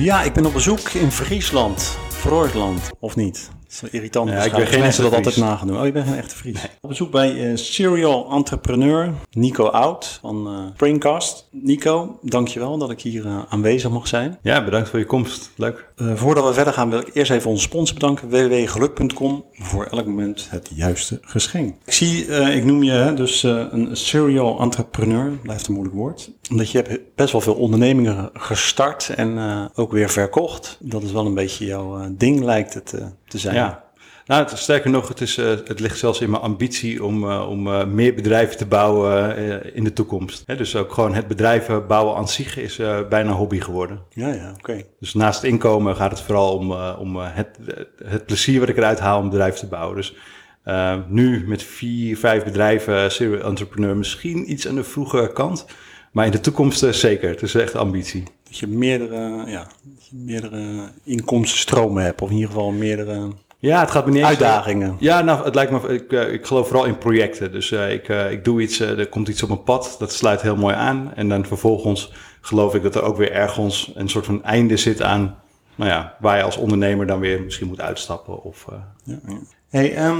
Ja, ik ben op bezoek in Friesland. Friesland, of niet? Is irritant. Ja, ik ben geen mensen dat altijd nagaan doen. Oh, je bent geen echte Fries. Op bezoek bij eh, serial entrepreneur Nico Oud van eh Springcast. Nico, dankjewel dat ik hier eh, aanwezig mag zijn. Ja, bedankt voor je komst. Leuk. Voordat we verder gaan wil ik eerst even onze sponsor bedanken. www.geluk.com voor elk moment het juiste geschenk. Ik zie, ik noem je dus een serial entrepreneur. Blijft een moeilijk woord. Omdat je hebt best wel veel ondernemingen gestart en ook weer verkocht. Dat is wel een beetje jouw ding lijkt het te zijn. Ja. Nou, het, sterker nog, het, is, eh, het ligt zelfs in mijn ambitie om, eh, om eh, meer bedrijven te bouwen in de toekomst. Hè, dus ook gewoon het bedrijven bouwen aan zich is bijna hobby geworden. Ja, ja, oké. Dus naast het inkomen gaat het vooral om, om het, het plezier wat ik eruit haal om een bedrijf te bouwen. Dus nu met vier, vijf bedrijven, serial entrepreneur, misschien iets aan de vroege kant. Maar in de toekomst zeker. Het is echt ambitie. Dat je meerdere, ja, dat je meerdere inkomstenstromen hebt. Of in ieder geval meerdere Ja, het gaat me niet eens... uitdagingen. Ja, nou, het lijkt me, ik, eh, ik geloof vooral in projecten. Dus eh, ik, eh, ik doe iets, er komt iets op mijn pad, dat sluit heel mooi aan. En dan vervolgens geloof ik dat er ook weer ergens een soort van einde zit aan, nou ja, waar je als ondernemer dan weer misschien moet uitstappen. Of, Ja, ja. Hey, ehm,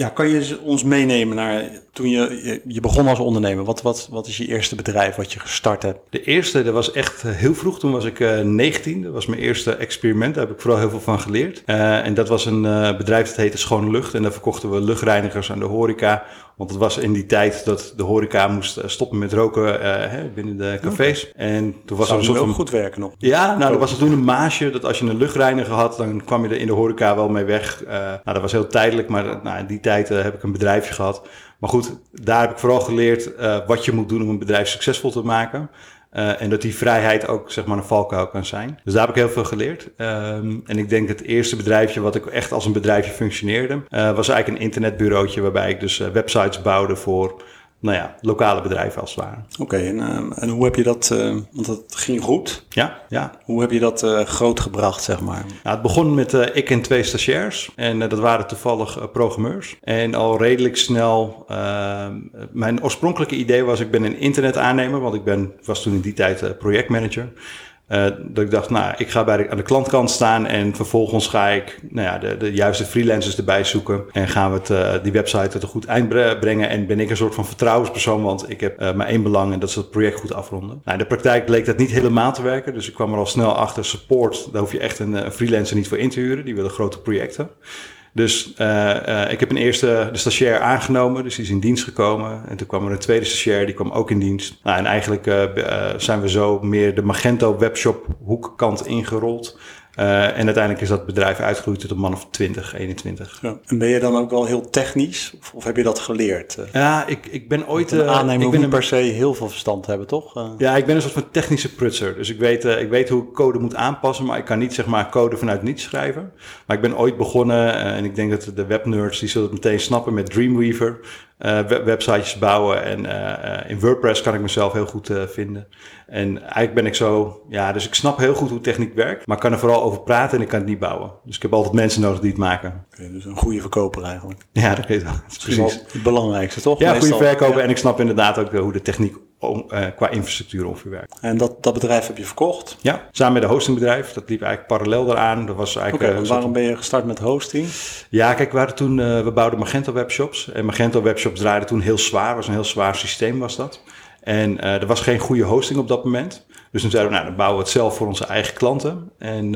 ja, kan je ons meenemen naar toen je, je, begon als ondernemer? Wat, wat, wat is je eerste bedrijf wat je gestart hebt? De eerste, dat was echt eh, heel vroeg. Toen was ik eh 19. Dat was mijn eerste experiment. Daar heb ik vooral heel veel van geleerd. Eh, en dat was een eh, bedrijf dat heette Schone Lucht. En daar verkochten we luchtreinigers aan de horeca. Want het was in die tijd dat de horeca moest eh, stoppen met roken eh, binnen de cafés. En toen was er een soort van... goed werken nog? Ja, nou, er was er toen een maasje dat als je een luchtreiniger had, dan kwam je er in de horeca wel mee weg. Eh, nou, dat was heel tijdelijk, maar nou, in die tijd heb ik een bedrijfje gehad. Maar goed, daar heb ik vooral geleerd wat je moet doen om een bedrijf succesvol te maken. Eh, en dat die vrijheid ook zeg maar een valkuil kan zijn. Dus daar heb ik heel veel geleerd. Ehm, en ik denk het eerste bedrijfje wat ik echt als een bedrijfje functioneerde, eh, was eigenlijk een internetbureautje waarbij ik dus eh, websites bouwde voor, nou ja, lokale bedrijven als het ware. Oké, en, ehm, en hoe heb je dat, eh, want dat ging goed. Ja, ja. Hoe heb je dat eh, groot gebracht, zeg maar? Nou, het begon met eh, ik en twee stagiairs. En eh, dat waren toevallig programmeurs. En al redelijk snel... eh, mijn oorspronkelijke idee was, ik ben een internetaannemer. Want ik ben, was toen in die tijd projectmanager. Eh, dat ik dacht, nou, ik ga bij de, aan de klantkant staan en vervolgens ga ik nou ja, de, de juiste freelancers erbij zoeken. En gaan we het, eh, die website tot een goed eind bre- brengen. En ben ik een soort van vertrouwenspersoon, want ik heb eh, maar één belang en dat is het project goed afronden. Nou, in de praktijk bleek dat niet helemaal te werken. Dus ik kwam er al snel achter, support, daar hoef je echt een, een freelancer niet voor in te huren. Die willen grote projecten. Dus eh, eh, ik heb een eerste de stagiair aangenomen, dus die is in dienst gekomen. En toen kwam er een tweede stagiair, die kwam ook in dienst. Nou, en eigenlijk eh, zijn we zo meer de Magento webshop hoekkant ingerold. Eh, en uiteindelijk is dat bedrijf uitgegroeid tot een man of 20, 21. Ja. En ben je dan ook wel heel technisch? Of, of heb je dat geleerd? Eh, Ja, ik, ik ben ooit... een eh, aannemer ik ben niet een, per se heel veel verstand hebben, toch? Ja, ik ben een soort van technische prutser. Dus ik weet, ik weet hoe ik code moet aanpassen, maar ik kan niet zeg maar code vanuit niets schrijven. Maar ik ben ooit begonnen, en ik denk dat de webnerds die zullen het meteen snappen, met Dreamweaver. Eh, web- websitejes bouwen en eh, eh, in WordPress kan ik mezelf heel goed vinden. En eigenlijk ben ik zo, ja, dus ik snap heel goed hoe techniek werkt, maar ik kan er vooral over praten en ik kan het niet bouwen. Dus ik heb altijd mensen nodig die het maken. Oké, dus een goede verkoper eigenlijk. Ja, dat weet ik wel. Dat is wel precies. het belangrijkste, toch? Ja, goede verkoper Ja. en ik snap inderdaad ook hoe de techniek om, eh, qua infrastructuur ongeveer werkt. En dat, dat bedrijf heb je verkocht. Ja, samen met een hostingbedrijf. Dat liep eigenlijk parallel daaraan. Dat was eigenlijk. eh, waarom ben je gestart met hosting? Ja, kijk, we waren toen. eh, we bouwden Magento webshops. En Magento webshops draaiden toen heel zwaar. Was een heel zwaar systeem, was dat. En er was geen goede hosting op dat moment. Dus toen zeiden we, nou, dan bouwen we het zelf voor onze eigen klanten. En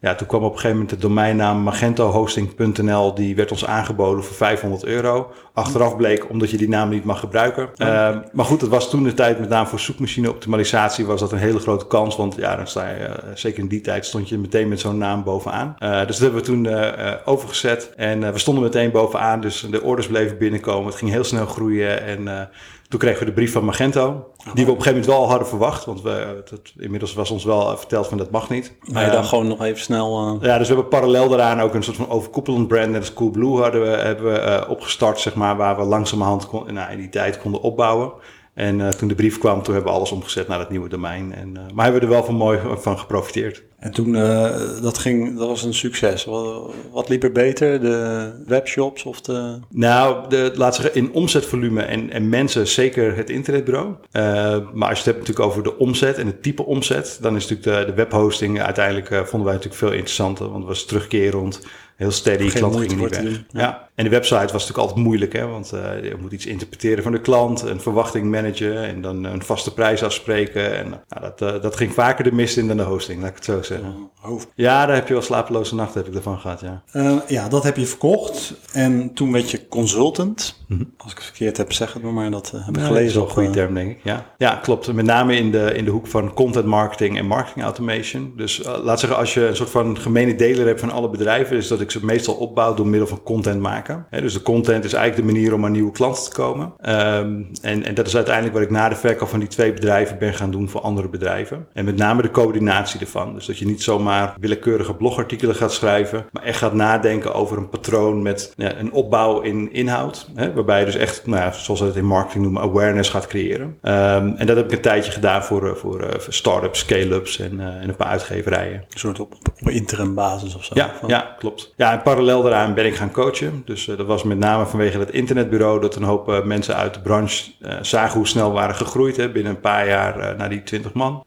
ja, toen kwam op een gegeven moment de domeinnaam magentohosting.nl. Die werd ons aangeboden voor 500 euro. Achteraf bleek, omdat je die naam niet mag gebruiken. Eh, maar goed, het was toen de tijd, met name voor zoekmachine-optimalisatie, was dat een hele grote kans. Want ja, dan sta je, eh, zeker in die tijd, stond je meteen met zo'n naam bovenaan. Eh, dus dat hebben we toen eh, overgezet. En we stonden meteen bovenaan, dus de orders bleven binnenkomen. Het ging heel snel groeien. En toen kregen we de brief van Magento, die we op een gegeven moment wel hadden verwacht. Want we, het, inmiddels was ons wel verteld van dat mag niet. Maar je Eh, dan gewoon nog even snel... eh, ja, dus we hebben parallel daaraan ook een soort van overkoepelend brand, net als Coolblue hadden we, hebben we eh, opgestart, zeg maar, waar we langzamerhand kon, nou, in die tijd konden opbouwen. En eh, toen de brief kwam, toen hebben we alles omgezet naar het nieuwe domein. En, uh, maar hebben we er wel van mooi van geprofiteerd. En toen, uh, dat, ging, dat was een succes. Wat, wat, liep er beter, de webshops of de... Nou, de, laat zeggen, in omzetvolume en, en mensen zeker het internetbureau. maar als je het hebt natuurlijk over de omzet en het type omzet... dan is natuurlijk de, de webhosting uiteindelijk, vonden wij natuurlijk veel interessanter. Want het was terugkerend heel steady. Geen klant moeite ging niet weg. doen. Ja. En de website was natuurlijk altijd moeilijk, hè? want uh, je moet iets interpreteren van de klant, een verwachting managen en dan een vaste prijs afspreken. En nou, dat, uh, dat ging vaker de mist in dan de hosting, laat ik het zo zeggen. Oh, hoofd. Ja, daar heb je wel slapeloze nachten heb ik ervan gehad, ja. Uh, ja, dat heb je verkocht. En toen werd je consultant. Mhm. Als ik het verkeerd heb, zeg het maar. Dat heb ik gelezen. dat is wel een goede eh, term, denk ik. Ja. ja, klopt. Met name in de, in de hoek van content marketing en marketing automation. Dus laat zeggen, als je een soort van gemene deler hebt van alle bedrijven, is dat ik ze meestal opbouw door middel van content maken. Dus de content is eigenlijk de manier om aan nieuwe klanten te komen. Um, en, en dat is uiteindelijk wat ik na de verkoop van die twee bedrijven ben gaan doen voor andere bedrijven. En met name de coördinatie ervan. Dus dat je niet zomaar willekeurige blogartikelen gaat schrijven, maar echt gaat nadenken over een patroon met ja, een opbouw in inhoud. Hè, waarbij je dus echt, nou ja, zoals we het in marketing noemen, awareness gaat creëren. Um, en dat heb ik een tijdje gedaan voor, voor, uh, voor start-ups, scale-ups en, uh, en een paar uitgeverijen. Een soort op, op interim basis of zo. Ja, Van- ja, klopt. Ja, en parallel daaraan ben ik gaan coachen. Dus uh, dat was met name vanwege het internetbureau dat een hoop uh, mensen uit de branche uh, zagen hoe snel waren gegroeid. Hè, binnen een paar jaar naar die 20 man.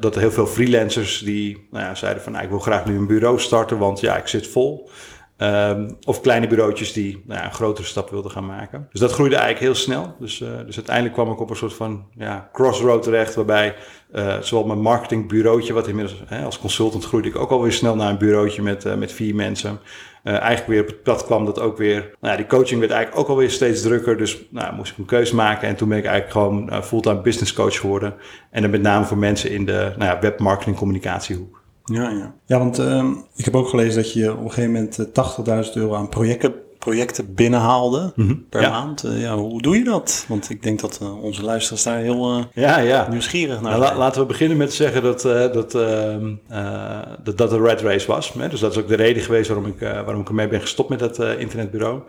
Dat er heel veel freelancers die nou ja, zeiden van nou, ik wil graag nu een bureau starten, want ja, ik zit vol. Um, of kleine bureautjes die nou ja, een grotere stap wilden gaan maken. Dus dat groeide eigenlijk heel snel. Dus, dus uiteindelijk kwam ik op een soort van ja, crossroad terecht, waarbij uh, zowel mijn marketingbureautje, wat inmiddels hè, als consultant groeide ik ook alweer snel naar een bureautje met, met vier mensen. Uh, eigenlijk weer op het pad kwam dat ook weer. Nou ja, die coaching werd eigenlijk ook alweer steeds drukker. Dus nou, moest ik een keuze maken. En toen ben ik eigenlijk gewoon uh, fulltime business coach geworden. En dan met name voor mensen in de nou ja, webmarketing communicatiehoek. Ja, ja. ja want uh, ik heb ook gelezen dat je op een gegeven moment 80.000 euro aan projecten, projecten binnenhaalde Mhm. per Ja. maand. Uh, ja, hoe doe je dat? Want ik denk dat uh, onze luisteraars daar heel uh, Ja, ja. nieuwsgierig naar Nou, la- laten we beginnen met zeggen dat, uh, dat, dat dat een red race was. Hè? Dus dat is ook de reden geweest waarom ik, waarom ik ermee ben gestopt met dat internetbureau.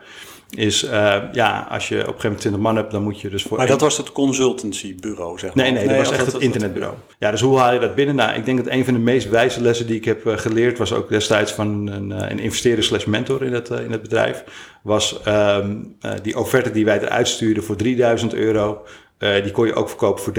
Is, uh, ja, als je op een gegeven moment 20 man hebt, dan moet je dus voor... Maar dat was het consultancybureau, zeg maar. Nee, nee, dat was echt het internetbureau. Ja, dus hoe haal je dat binnen? Nou, ik denk dat een van de meest wijze lessen die ik heb uh, geleerd... was ook destijds van een, uh, een investeerder slash mentor in het, in het bedrijf... was um, uh, die offerte die wij eruit stuurden voor 3000 euro... Die kon je ook verkopen voor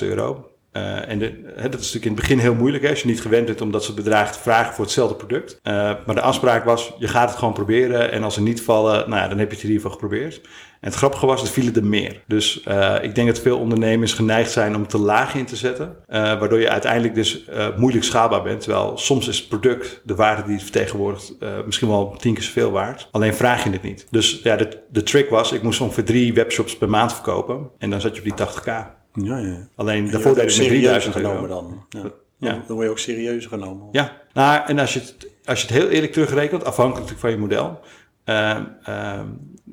30.000 euro. Uh, en de, hè, dat is natuurlijk in het begin heel moeilijk hè, als je niet gewend bent om dat soort bedragen te vragen voor hetzelfde product. Uh, maar de afspraak was, je gaat het gewoon proberen en als ze niet vallen, nou ja, dan heb je het in ieder geval geprobeerd. En het grappige was, er vielen er meer. Dus uh, ik denk dat veel ondernemers geneigd zijn om te laag in te zetten. Waardoor je uiteindelijk dus moeilijk schaalbaar bent. Terwijl soms is het product, de waarde die het vertegenwoordigt, misschien wel tien keer zoveel waard. Alleen vraag je het niet. Dus ja, de, de trick was, ik moest ongeveer drie webshops per maand verkopen. En dan zat je op die 80k. Ja, ja. Alleen daarvoor met serieus 3000 genomen dan. Ja. Ja. Dan word je ook serieus genomen. Ja, nou, en als je, het, als je het heel eerlijk terugrekent, afhankelijk van je model, uh, uh,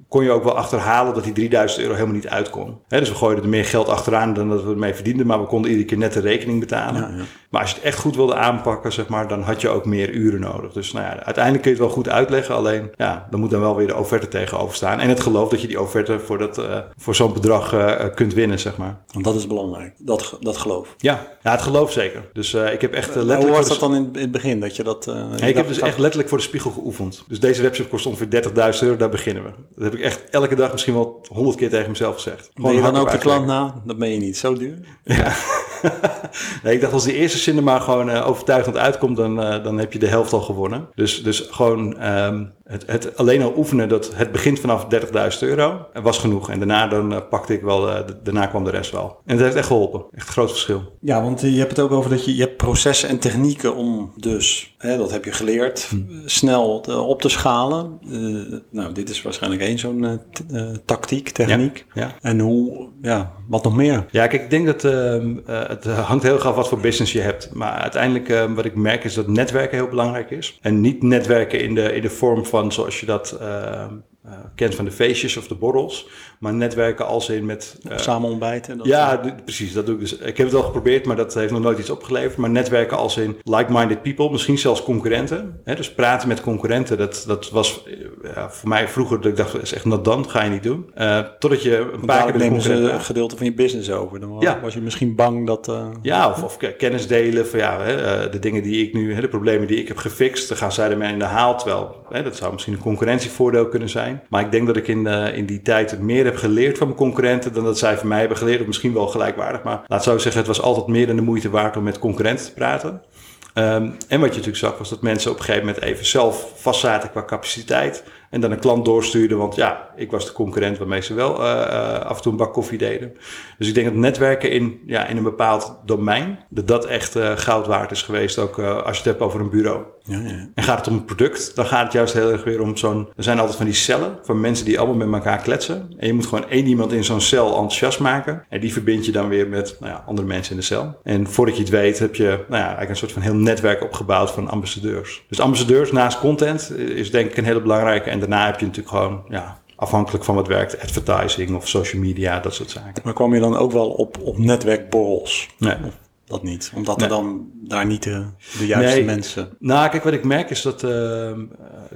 kon je ook wel achterhalen dat die 3000 euro helemaal niet uitkom. He, dus we gooiden er meer geld achteraan dan dat we ermee verdienden, maar we konden iedere keer net de rekening betalen. Ja, ja. Maar als je het echt goed wilde aanpakken, zeg maar, dan had je ook meer uren nodig. Dus nou ja, uiteindelijk kun je het wel goed uitleggen, alleen ja, dan moet dan wel weer de offerte tegenover staan. En het geloof dat je die offerte voor, dat, uh, voor zo'n bedrag uh, kunt winnen, zeg maar. Want dat is belangrijk, dat, dat geloof. Ja, ja het geloof zeker. Dus uh, ik heb echt letterlijk... hoe was dat dan in, in het begin? Dat je dat, ik heb dus echt letterlijk voor de spiegel geoefend. Dus deze webshop kost ongeveer 30.000 euro, daar beginnen we. Dat heb ik echt elke dag misschien wel 100 keer tegen mezelf gezegd. Ben je dan ook de klant na? Dat ben je niet. Zo duur? Ja. nee, ik dacht als die eerste cinema gewoon uh, overtuigend uitkomt, dan, uh, dan heb je de helft al gewonnen. Dus, dus gewoon um, het, het alleen al oefenen, dat het begint vanaf 30.000 euro, was genoeg. En daarna dan, uh, pakte ik wel, daarna kwam de rest wel. En het heeft echt geholpen. Echt een groot verschil. Ja, want je hebt het ook over dat je, je hebt processen en technieken om dus, hè, dat heb je geleerd, hm. snel op te schalen. nou, dit is waarschijnlijk één zo'n tactiek, techniek. Ja, ja. En hoe, ja, wat nog meer? Ja, kijk, ik denk dat uh, het hangt heel erg af wat voor business je hebt. Maar uiteindelijk uh, wat ik merk is dat netwerken heel belangrijk is. En niet netwerken in de, in de vorm van zoals je dat uh, kent van de feestjes of de borrels. Maar netwerken als in met... Uh, Samen ontbijten? Dat ja, precies. Dat doe ik dus. Ik heb het wel geprobeerd, maar dat heeft nog nooit iets opgeleverd. Maar netwerken als in like-minded people, misschien zelfs concurrenten. Hè? Dus praten met concurrenten, dat, dat was ja, voor mij vroeger, dat ik dacht, dat is echt not dan, ga je niet doen. Uh, totdat je een paar keer... nemen ze een gedeelte van je business over. Dan ja. was je misschien bang dat... Uh... Ja, of, of, kennis delen van ja, hè, de dingen die ik nu, hè, de problemen die ik heb gefixt, dan gaan zij ermee in de haal. Terwijl, hè, dat zou misschien een concurrentievoordeel kunnen zijn. Maar ik denk dat ik in, in die tijd meer heb geleerd van mijn concurrenten dan dat zij van mij hebben geleerd. Misschien wel gelijkwaardig, maar laat zo zeggen, het was altijd meer dan de moeite waard om met concurrenten te praten. Um, en wat je natuurlijk zag, was dat mensen op een gegeven moment even zelf vast zaten qua capaciteit. En dan een klant doorstuurde, want ja, ik was de concurrent waarmee ze wel uh, af en toe een bak koffie deden. Dus ik denk dat netwerken in, ja, in een bepaald domein, dat dat echt uh, goud waard is geweest, ook als je het hebt over een bureau. Ja, ja. En gaat het om een product, dan gaat het juist heel erg weer om zo'n... Er zijn altijd van die cellen van mensen die allemaal met elkaar kletsen. En je moet gewoon één iemand in zo'n cel enthousiast maken. En die verbind je dan weer met nou ja, andere mensen in de cel. En voordat je het weet heb je nou ja, eigenlijk een soort van heel netwerk opgebouwd van ambassadeurs. Dus ambassadeurs naast content is denk ik een hele belangrijke en daarna heb je natuurlijk gewoon, ja, afhankelijk van wat werkt, advertising of social media, dat soort zaken. Maar kwam je dan ook wel op, op netwerkborrels? Nee dat niet? Omdat er dan daar niet de, de juiste nee. mensen... Nou, kijk, wat ik merk is dat... Uh,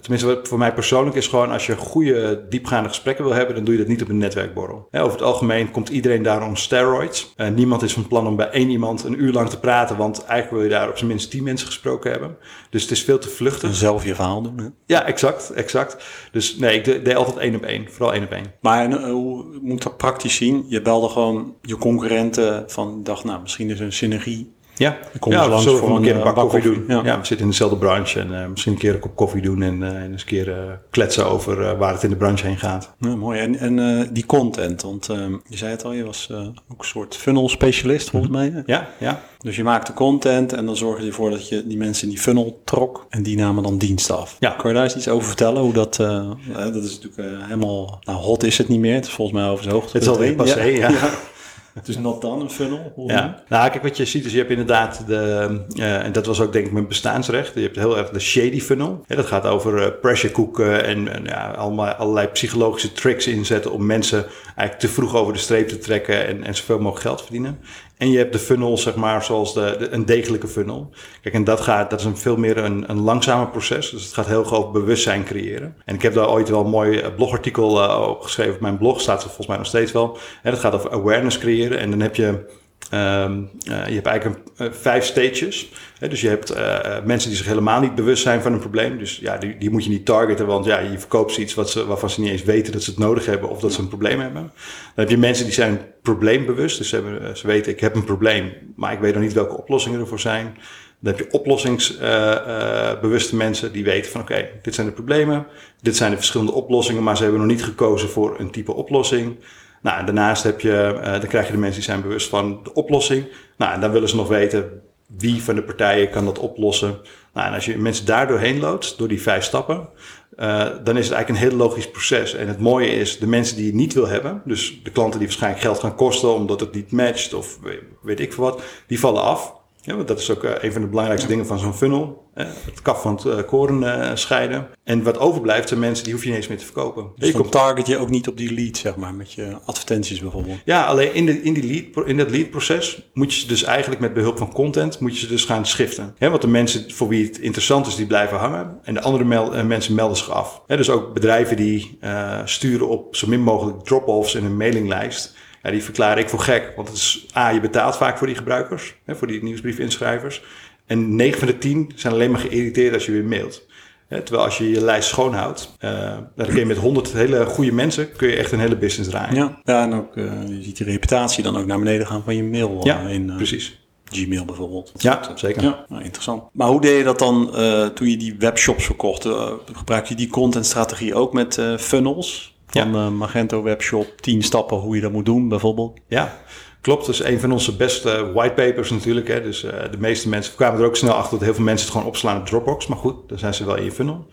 tenminste, voor mij persoonlijk is gewoon... als je goede, diepgaande gesprekken wil hebben... dan doe je dat niet op een netwerkborrel. over het algemeen komt iedereen daar om steroids. Uh, niemand is van plan om bij één iemand een uur lang te praten... want eigenlijk wil je daar op zijn minst tien mensen gesproken hebben. Dus het is veel te vluchtig. En zelf je verhaal doen, hè? Ja, exact, exact. Dus nee, ik deed altijd één op één. Vooral één op één. Maar uh, hoe moet dat praktisch zien? Je belde gewoon je concurrenten van... dacht, nou, misschien is er een synergie ja, kom ja langs voor een, een keer een bak koffie, doen. Ja. we zitten in dezelfde branche en uh, misschien een keer een kop koffie doen en, uh, en eens een keer uh, kletsen over waar het in de branche heen gaat. Ja, mooi. En, en die content, want je zei het al, je was ook een soort funnel specialist volgens mhm. mij. Ja, ja. Dus je maakte content en dan zorgde je ervoor dat je die mensen in die funnel trok en die namen dan dienst af. Ja. Kun je daar eens iets over vertellen? Hoe dat, dat is natuurlijk helemaal, nou hot is het niet meer. Het is volgens mij over zijn hoogte. Het is alweer passé, ja. ja. Dus not dan een funnel? Ja. Nou, kijk, wat je ziet is, je hebt inderdaad de, uh, en dat was ook denk ik mijn bestaansrecht, je hebt heel erg de shady funnel. Ja, dat gaat over uh, pressure cooken en, en ja, allemaal, allerlei psychologische tricks inzetten om mensen eigenlijk te vroeg over de streep te trekken en, en zoveel mogelijk geld verdienen. En je hebt de funnel, zeg maar, zoals de, een degelijke funnel. Kijk, en dat, gaat, dat is een veel meer een, een langzamer proces. Dus het gaat heel groot bewustzijn creëren. En ik heb daar ooit wel een mooi eh, blogartikel uh, geschreven op mijn blog. Staat er volgens mij nog steeds wel. En dat gaat over awareness creëren. En dan heb je Um, uh, je hebt eigenlijk uh, vijf stages. Hè, dus je hebt uh, mensen die zich helemaal niet bewust zijn van een probleem. Dus ja, die, die moet je niet targeten, want ja, je verkoopt ze iets wat ze, waarvan ze niet eens weten dat ze het nodig hebben of dat ze een probleem hebben. Dan heb je mensen die zijn probleembewust. Dus ze, hebben, ze weten, ik heb een probleem, maar ik weet nog niet welke oplossingen ervoor zijn. Dan heb je oplossingsbewuste mensen die weten van oké, dit zijn de problemen, dit zijn de verschillende oplossingen, maar ze hebben nog niet gekozen voor een type oplossing. Nou, daarnaast heb je, uh, dan krijg je de mensen die zijn bewust van de oplossing. Nou, en dan willen ze nog weten wie van de partijen kan dat oplossen. Nou, en als je mensen daar doorheen loodt, door die vijf stappen, uh, dan is het eigenlijk een heel logisch proces. En het mooie is, de mensen die je niet wil hebben, dus de klanten die waarschijnlijk geld gaan kosten omdat het niet matcht of weet ik veel wat, die vallen af. Ja, want dat is ook uh, een van de belangrijkste dingen van zo'n funnel. het kaf van het uh, koren uh, scheiden. En wat overblijft zijn mensen die hoef je niet eens meer te verkopen. Dus je dan target je ook niet op die lead, zeg maar, met je advertenties bijvoorbeeld. Ja, alleen in, de, in, die lead, in dat lead proces moet je ze dus eigenlijk met behulp van content, moet je ze dus gaan schiften. Want de mensen voor wie het interessant is, die blijven hangen. En de andere mel mensen melden zich af. Dus ook bedrijven die sturen op zo min mogelijk drop-offs in een mailinglijst. Ja, die verklaar ik voor gek. Want het is, A, je betaalt vaak voor die gebruikers, hè, voor die nieuwsbriefinschrijvers. En 9 van de 10 zijn alleen maar geïrriteerd als je weer mailt. terwijl als je je lijst schoonhoudt, uh, dan kun je met 100 hele goede mensen kun je echt een hele business draaien. Ja, ja en ook, uh, je ziet die reputatie dan ook naar beneden gaan van je mail. Ja, in, precies. Gmail bijvoorbeeld. ja, zeker. Ja, nou, interessant. Maar hoe deed je dat dan toen je die webshops verkocht? gebruik je die contentstrategie ook met funnels? Van ja. Magento Webshop, 10 stappen hoe je dat moet doen bijvoorbeeld. Ja, klopt. Dat is een van onze beste whitepapers natuurlijk. Hè. Dus uh, de meeste mensen kwamen er ook snel achter dat heel veel mensen het gewoon opslaan op Dropbox. Maar goed, dan zijn ze wel in je funnel.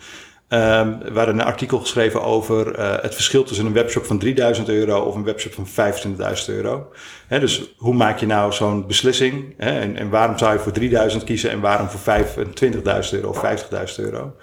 Um, we hadden een artikel geschreven over uh, het verschil tussen een webshop van 3000 euro of een webshop van 25.000 euro. He, dus hoe maak je nou zo'n beslissing? en, en, waarom zou je voor 3000 kiezen en waarom voor 25.000 euro of 50.000 euro?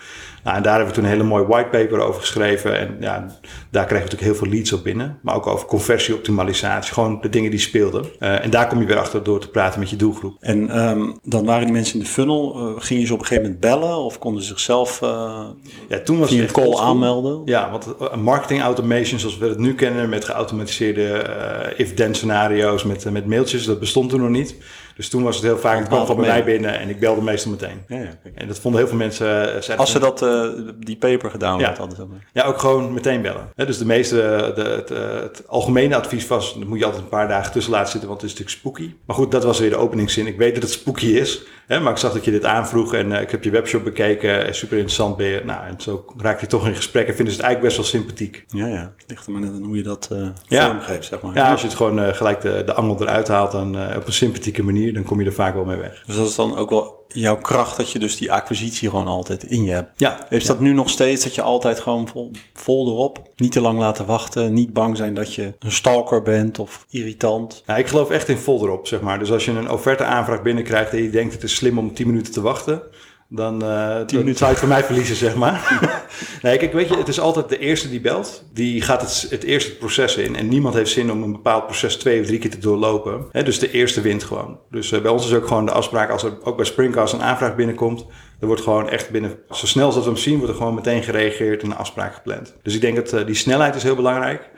Nou, en daar hebben we toen een hele mooie whitepaper over geschreven. En ja, daar kregen we natuurlijk heel veel leads op binnen. Maar ook over conversieoptimalisatie. Gewoon de dingen die speelden. Uh, en daar kom je weer achter door te praten met je doelgroep. En um, dan waren die mensen in de funnel. Uh, gingen ze op een gegeven moment bellen? Of konden ze zichzelf... Uh... Ja, toen was het call aanmelden. Ja, want eh, marketing automation zoals we het nu kennen met geautomatiseerde eh, if-then scenario's met, eh, met mailtjes, dat bestond toen nog niet. Dus toen was het heel vaak, het kwam het mij binnen en ik belde meestal meteen. Ja, ja. En dat vonden heel veel mensen... eh, Als ze van- dat, eh, die paper gedownload Ja. hadden. zeg maar. Ja, ook gewoon meteen bellen. Dus de meeste, de, het, eh, het algemene advies was, dan moet je altijd een paar dagen tussen laten zitten, want het is natuurlijk spooky. Maar goed, dat was weer de openingszin. Ik weet dat het spooky is, hè, maar ik zag dat je dit aanvroeg en eh, ik heb je webshop bekeken. en super interessant ben je. Nou, en zo raak je toch in gesprek en vinden ze het eigenlijk best wel sympathiek. Ja, ja. Het ligt er maar net aan hoe je dat eh Ja. vormgeeft, zeg maar. Ja, als je het gewoon eh, gelijk de, de angel eruit haalt dan, eh, op een sympathieke manier, dan kom je er vaak wel mee weg. Dus dat is dan ook wel jouw kracht dat je dus die acquisitie gewoon altijd in je hebt. Ja, Is dat nu nog steeds dat je altijd gewoon vol, vol erop, niet te lang laten wachten, niet bang zijn dat je een stalker bent of irritant? Ja, ik geloof echt in vol erop, zeg maar. Dus als je een offerte aanvraag binnenkrijgt en je denkt het is slim om 10 minuten te wachten, dan, eh 10 minuten zou je het van mij verliezen, zeg maar. nee, kijk, weet je, het is altijd de eerste die belt, die gaat het, het eerste het proces in. En niemand heeft zin om een bepaald proces twee of drie keer te doorlopen. Dus de eerste wint gewoon. Dus eh, bij ons is ook gewoon de afspraak, als er ook bij Springcast een aanvraag binnenkomt, er wordt gewoon echt binnen, zo snel als dat we hem zien, wordt er gewoon meteen gereageerd en een afspraak gepland. Dus ik denk dat eh, die snelheid is heel belangrijk.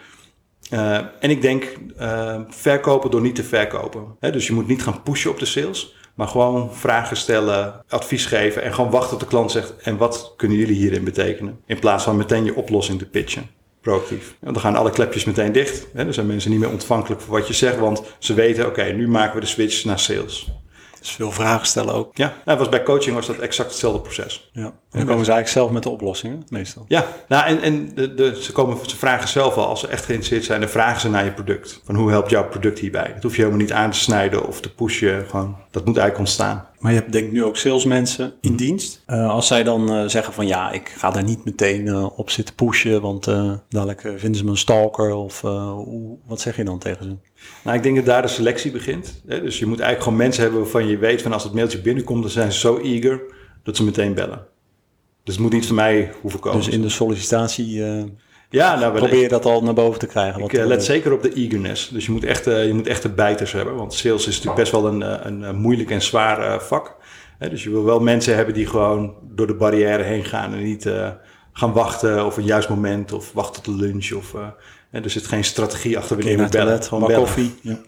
Uh, en ik denk uh, verkopen door niet te verkopen. He, dus je moet niet gaan pushen op de sales, maar gewoon vragen stellen, advies geven en gewoon wachten tot de klant zegt: en wat kunnen jullie hierin betekenen? In plaats van meteen je oplossing te pitchen. Proactief. Dan gaan alle klepjes meteen dicht. He, dan zijn mensen niet meer ontvankelijk voor wat je zegt, want ze weten: oké, nu maken we de switch naar sales. Dus veel vragen stellen ook. Ja, nou, was bij coaching was dat exact hetzelfde proces. Ja. En dan komen ze eigenlijk zelf met de oplossingen, meestal. Ja, nou, en, en de, de, ze, komen, ze vragen zelf al, als ze echt geïnteresseerd zijn, dan vragen ze naar je product. Van hoe helpt jouw product hierbij? Dat hoef je helemaal niet aan te snijden of te pushen. Gewoon, dat moet eigenlijk ontstaan. Maar je hebt denk ik nu ook salesmensen in dienst. Uh, als zij dan uh, zeggen van ja, ik ga daar niet meteen uh, op zitten pushen, want dadelijk vinden ze me een stalker of hoe, wat zeg je dan tegen ze? Nou, ik denk dat daar de selectie begint. Hè? Dus je moet eigenlijk gewoon mensen hebben waarvan je weet van als het mailtje binnenkomt, dan zijn ze zo eager dat ze meteen bellen. Dus het moet niet van mij hoeven komen. Dus in de sollicitatie ja, nou, probeer je dat al naar boven te krijgen? Ik uh, let zeker op de eagerness. Dus je moet echt, uh, je moet echt de bijters hebben. Want sales is natuurlijk best wel een, een, een moeilijk en zwaar vak. Dus je wil wel mensen hebben die gewoon door de barrière heen gaan en niet gaan wachten of een juist moment of wachten tot de lunch. Of, en er zit geen strategie achter wanneer je moet bellen. Gewoon bellen. koffie. Ja.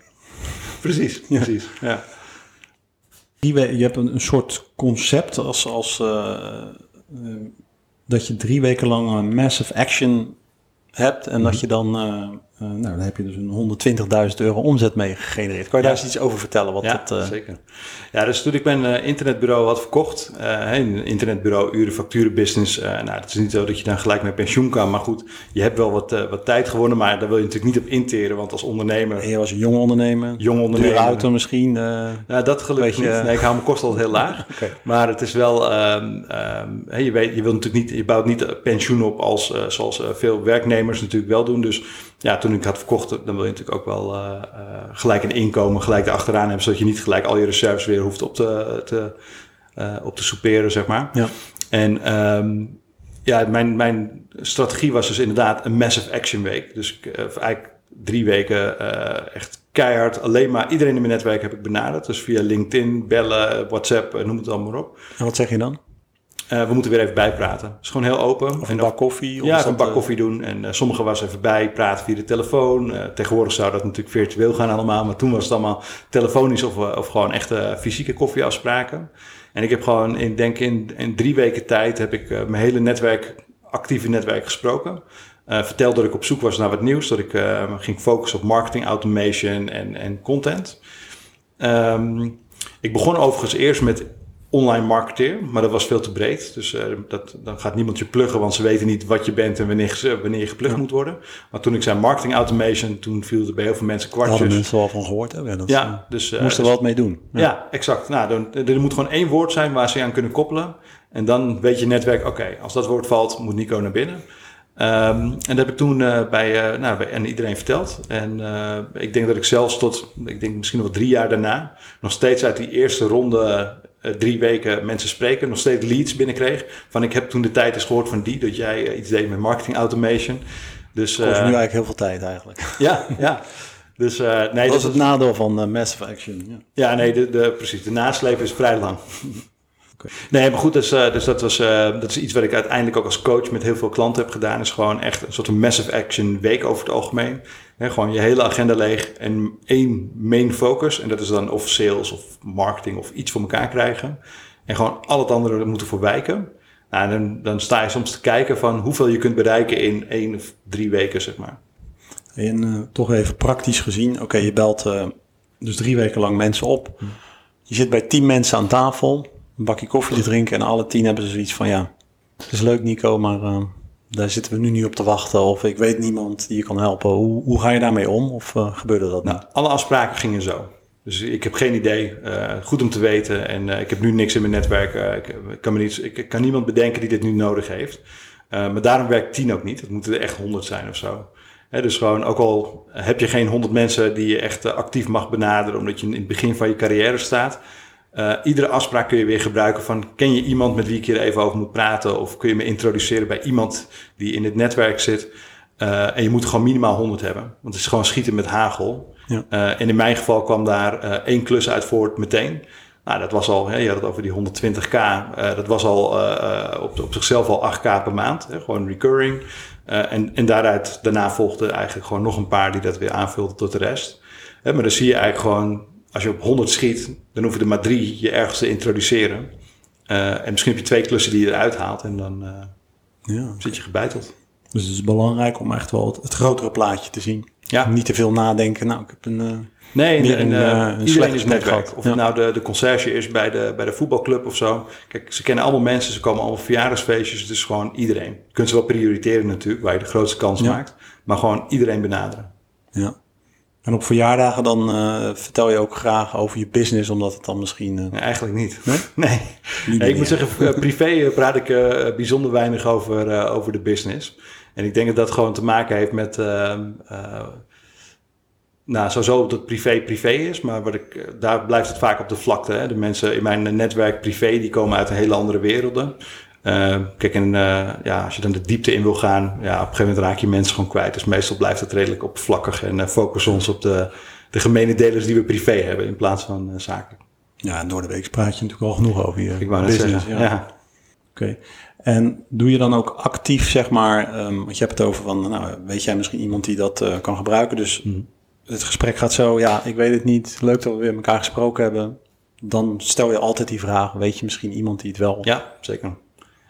Precies, ja. precies. Ja. Je hebt een, een soort concept als, als dat je drie weken lang een massive action hebt en dat je dan, uh, nou dan heb je dus een 120.000 euro omzet mee gegenereerd. Kan je daar eens iets over vertellen? Wat ja, dat, zeker. Ja, dus toen ik mijn internetbureau had verkocht, een internetbureau, uren, facturen, business. nou, het is niet zo dat je dan gelijk met pensioen kan, maar goed, je hebt wel wat, wat tijd gewonnen, maar daar wil je natuurlijk niet op interen, want als ondernemer... En je was een jong ondernemer, jong ondernemer. auto misschien. nou, dat gelukkig niet. Nee, ik hou mijn kosten altijd heel laag. okay. Maar het is wel, um, um, je, weet, je, wil natuurlijk niet, je bouwt niet pensioen op als, uh, zoals uh, veel werknemers natuurlijk wel doen. Dus ja, toen ik had verkocht, dan wil je natuurlijk ook wel uh, gelijk een inkomen gelijk erachteraan hebben, zodat je niet gelijk al je reserves weer hoeft op te, te, op te souperen, zeg maar. Ja. En um, ja, mijn, mijn strategie was dus inderdaad een massive action week. Dus ik, eigenlijk drie weken echt keihard. Alleen maar iedereen in mijn netwerk heb ik benaderd. Dus via LinkedIn, bellen, WhatsApp, noem het allemaal op. En wat zeg je dan? Uh, we moeten weer even bijpraten. Het is gewoon heel open. Of een bak koffie? Of ja, een bak koffie doen. En uh, sommigen was even bij, praten via de telefoon. Uh, tegenwoordig zou dat natuurlijk virtueel gaan allemaal. Maar toen was het allemaal telefonisch of, of gewoon echte fysieke koffieafspraken. En ik heb gewoon, in, denk in, in drie weken tijd, heb ik mijn hele netwerk, actieve netwerk gesproken. Vertelde dat ik op zoek was naar wat nieuws. Dat ik ging focussen op marketing, automation en, en content. Um, ik begon overigens eerst met online marketeer, maar dat was veel te breed. Dus uh, dat, dan gaat niemand je pluggen, want ze weten niet wat je bent en wanneer, wanneer je geplukt ja. moet worden. Maar toen ik zei marketing automation, toen viel er bij heel veel mensen kwartjes. Hadden mensen wel van gehoord. Hè? Dat ja, dus... Uh, moesten er wat mee doen. Ja, ja exact. Nou, dan, er moet gewoon één woord zijn waar ze aan kunnen koppelen. En dan weet je netwerk, oké, okay, als dat woord valt, moet Nico naar binnen. Um, en dat heb ik toen uh, bij, nou, bij en iedereen verteld. En ik denk dat ik zelfs tot, ik denk misschien nog wel drie jaar daarna, nog steeds uit die eerste ronde drie weken mensen spreken, nog steeds leads binnenkreeg. Van ik heb toen de tijd eens gehoord van die, dat jij iets deed met marketing automation. Dus, kost nu eigenlijk heel veel tijd eigenlijk. Ja, ja. Dus, nee, dat is het nadeel van massive action. Ja, ja nee, de, de, precies. De nasleep is vrij lang. Nee, maar goed, dus, dus dat, was, dat is iets wat ik uiteindelijk ook als coach met heel veel klanten heb gedaan. Is gewoon echt een soort van massive action week over het algemeen. gewoon je hele agenda leeg en één main focus. En dat is dan of sales of marketing of iets voor elkaar krijgen. En gewoon al het andere moeten voorwijken. Nou, dan, dan sta je soms te kijken van hoeveel je kunt bereiken in één of drie weken, zeg maar. En uh, toch even praktisch gezien, oké, je belt uh, dus drie weken lang mensen op. Hm. Je zit bij tien mensen aan tafel, een bakje koffie te drinken en alle tien hebben ze zoiets van ja, het is leuk Nico, maar uh, daar zitten we nu niet op te wachten of ik weet niemand die je kan helpen. Hoe, hoe ga je daarmee om of gebeurde dat nou, Alle afspraken gingen zo. Dus ik heb geen idee. Uh, goed om te weten. En ik heb nu niks in mijn netwerk. Ik, kan me niet, ik, kan niemand bedenken die dit nu nodig heeft. maar daarom werkt 10 ook niet. Het moeten er echt 100 zijn of zo. He, dus gewoon, ook al heb je geen 100 mensen die je echt actief mag benaderen, omdat je in het begin van je carrière staat. Iedere afspraak kun je weer gebruiken van, ken je iemand met wie ik hier even over moet praten? Of kun je me introduceren bij iemand die in het netwerk zit? en je moet gewoon minimaal 100 hebben. Want het is gewoon schieten met hagel. Ja. Uh, en in mijn geval kwam daar één klus uit voort meteen. Nou, dat was al, hè, je had het over die 120k. Uh, dat was al op, op zichzelf al 8k per maand. Hè, gewoon recurring. en, en daaruit, daarna volgden eigenlijk gewoon nog een paar die dat weer aanvulden tot de rest. Hè, maar dan zie je eigenlijk gewoon, als je op 100 schiet, dan hoef je er maar drie je ergens te introduceren. en misschien heb je twee klussen die je eruit haalt en dan ja, zit je gebeiteld. Dus het is belangrijk om echt wel het, het grotere plaatje te zien. Ja. Niet te veel nadenken. Nou, ik heb een. Uh, nee, en, uh, een iedereen is netwerk. Of het nou de, de conciërge is bij de, bij de voetbalclub of zo. Kijk, ze kennen allemaal mensen, ze komen allemaal verjaardagsfeestjes. Het is gewoon iedereen. Je kunt ze wel prioriteren natuurlijk, waar je de grootste kans maakt. Maar gewoon iedereen benaderen. Ja. En op verjaardagen dan uh, vertel je ook graag over je business, omdat het dan misschien... Uh... Nee, eigenlijk niet. Nee? Nee. nee ik moet zeggen, privé praat ik bijzonder weinig over, over de business. En ik denk dat dat gewoon te maken heeft met. Nou, sowieso dat privé privé is, maar wat ik, eh, daar blijft het vaak op de vlakte. Hè. De mensen in mijn netwerk privé, die komen uit een hele andere werelden. Uh, kijk, en uh, ja, als je dan de diepte in wil gaan, ja, op een gegeven moment raak je mensen gewoon kwijt. Dus meestal blijft het redelijk oppervlakkig en uh, focussen ons op de, de gemene delers die we privé hebben in plaats van zaken. Ja, en door de week praat je natuurlijk al genoeg over je Ik wou net business. Zeggen, ja. ja. Oké. En doe je dan ook actief, zeg maar, um, want je hebt het over van, nou, weet jij misschien iemand die dat kan gebruiken? Dus mm. het gesprek gaat zo, ja, ik weet het niet, leuk dat we weer elkaar gesproken hebben. Dan stel je altijd die vraag, weet je misschien iemand die het wel... Ja, zeker.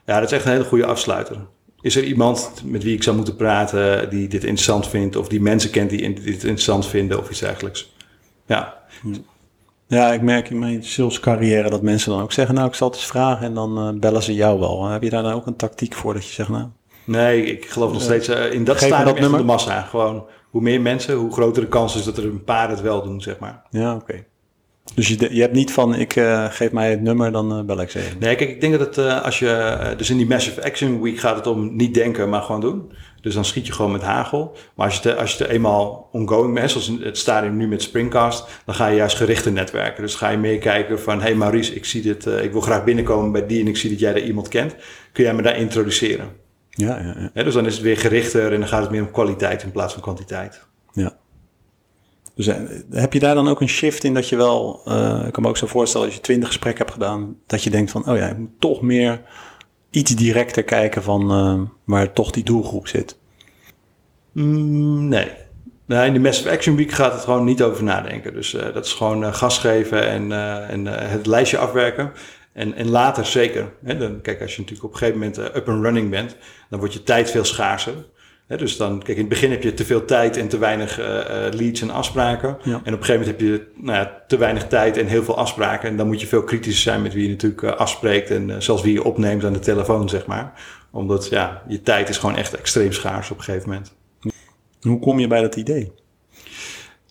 Ja, dat is echt een hele goede afsluiter. Is er iemand met wie ik zou moeten praten die dit interessant vindt, of die mensen kent die dit interessant vinden, of iets dergelijks? Ja. Ja, ik merk in mijn salescarrière dat mensen dan ook zeggen, nou, ik zal het eens vragen en dan uh, bellen ze jou wel. Heb je daar dan ook een tactiek voor dat je zegt, nou... Nee, ik geloof nog steeds uh, in dat stadium van de massa. Gewoon, hoe meer mensen, hoe groter de kans is dat er een paar het wel doen, zeg maar. Ja, oké. Dus je, je hebt niet van, ik uh, geef mij het nummer, dan bel ik ze even. Nee, kijk, ik denk dat het, als je, dus in die Massive Action Week gaat het om niet denken, maar gewoon doen. Dus dan schiet je gewoon met hagel. Maar als je, te, als je eenmaal ongoing bent, zoals het stadium nu met Springcast, dan ga je juist gerichte netwerken. Dus ga je meer kijken van, hey Maurice, ik zie dit, ik wil graag binnenkomen bij die en ik zie dat jij er iemand kent. Kun jij me daar introduceren? Ja, ja, ja. dus dan is het weer gerichter en dan gaat het meer om kwaliteit in plaats van kwantiteit. Ja. Dus uh, heb je daar dan ook een shift in dat je wel, uh, ik kan me ook zo voorstellen als je twintig gesprekken hebt gedaan, dat je denkt van, oh ja, ik moet toch meer iets directer kijken van uh, waar toch die doelgroep zit? Mm, nee. nee. In de Massive Action Week gaat het gewoon niet over nadenken. Dus dat is gewoon gas geven en, en het lijstje afwerken. En, en later zeker. Hè, dan, kijk, als je natuurlijk op een gegeven moment up and running bent, dan wordt je tijd veel schaarser. Dus dan, kijk, in het begin heb je te veel tijd en te weinig leads en afspraken. Ja. En op een gegeven moment heb je nou ja, te weinig tijd en heel veel afspraken. En dan moet je veel kritischer zijn met wie je natuurlijk afspreekt en zelfs wie je opneemt aan de telefoon, zeg maar. Omdat ja, je tijd is gewoon echt extreem schaars op een gegeven moment. Hoe kom je bij dat idee?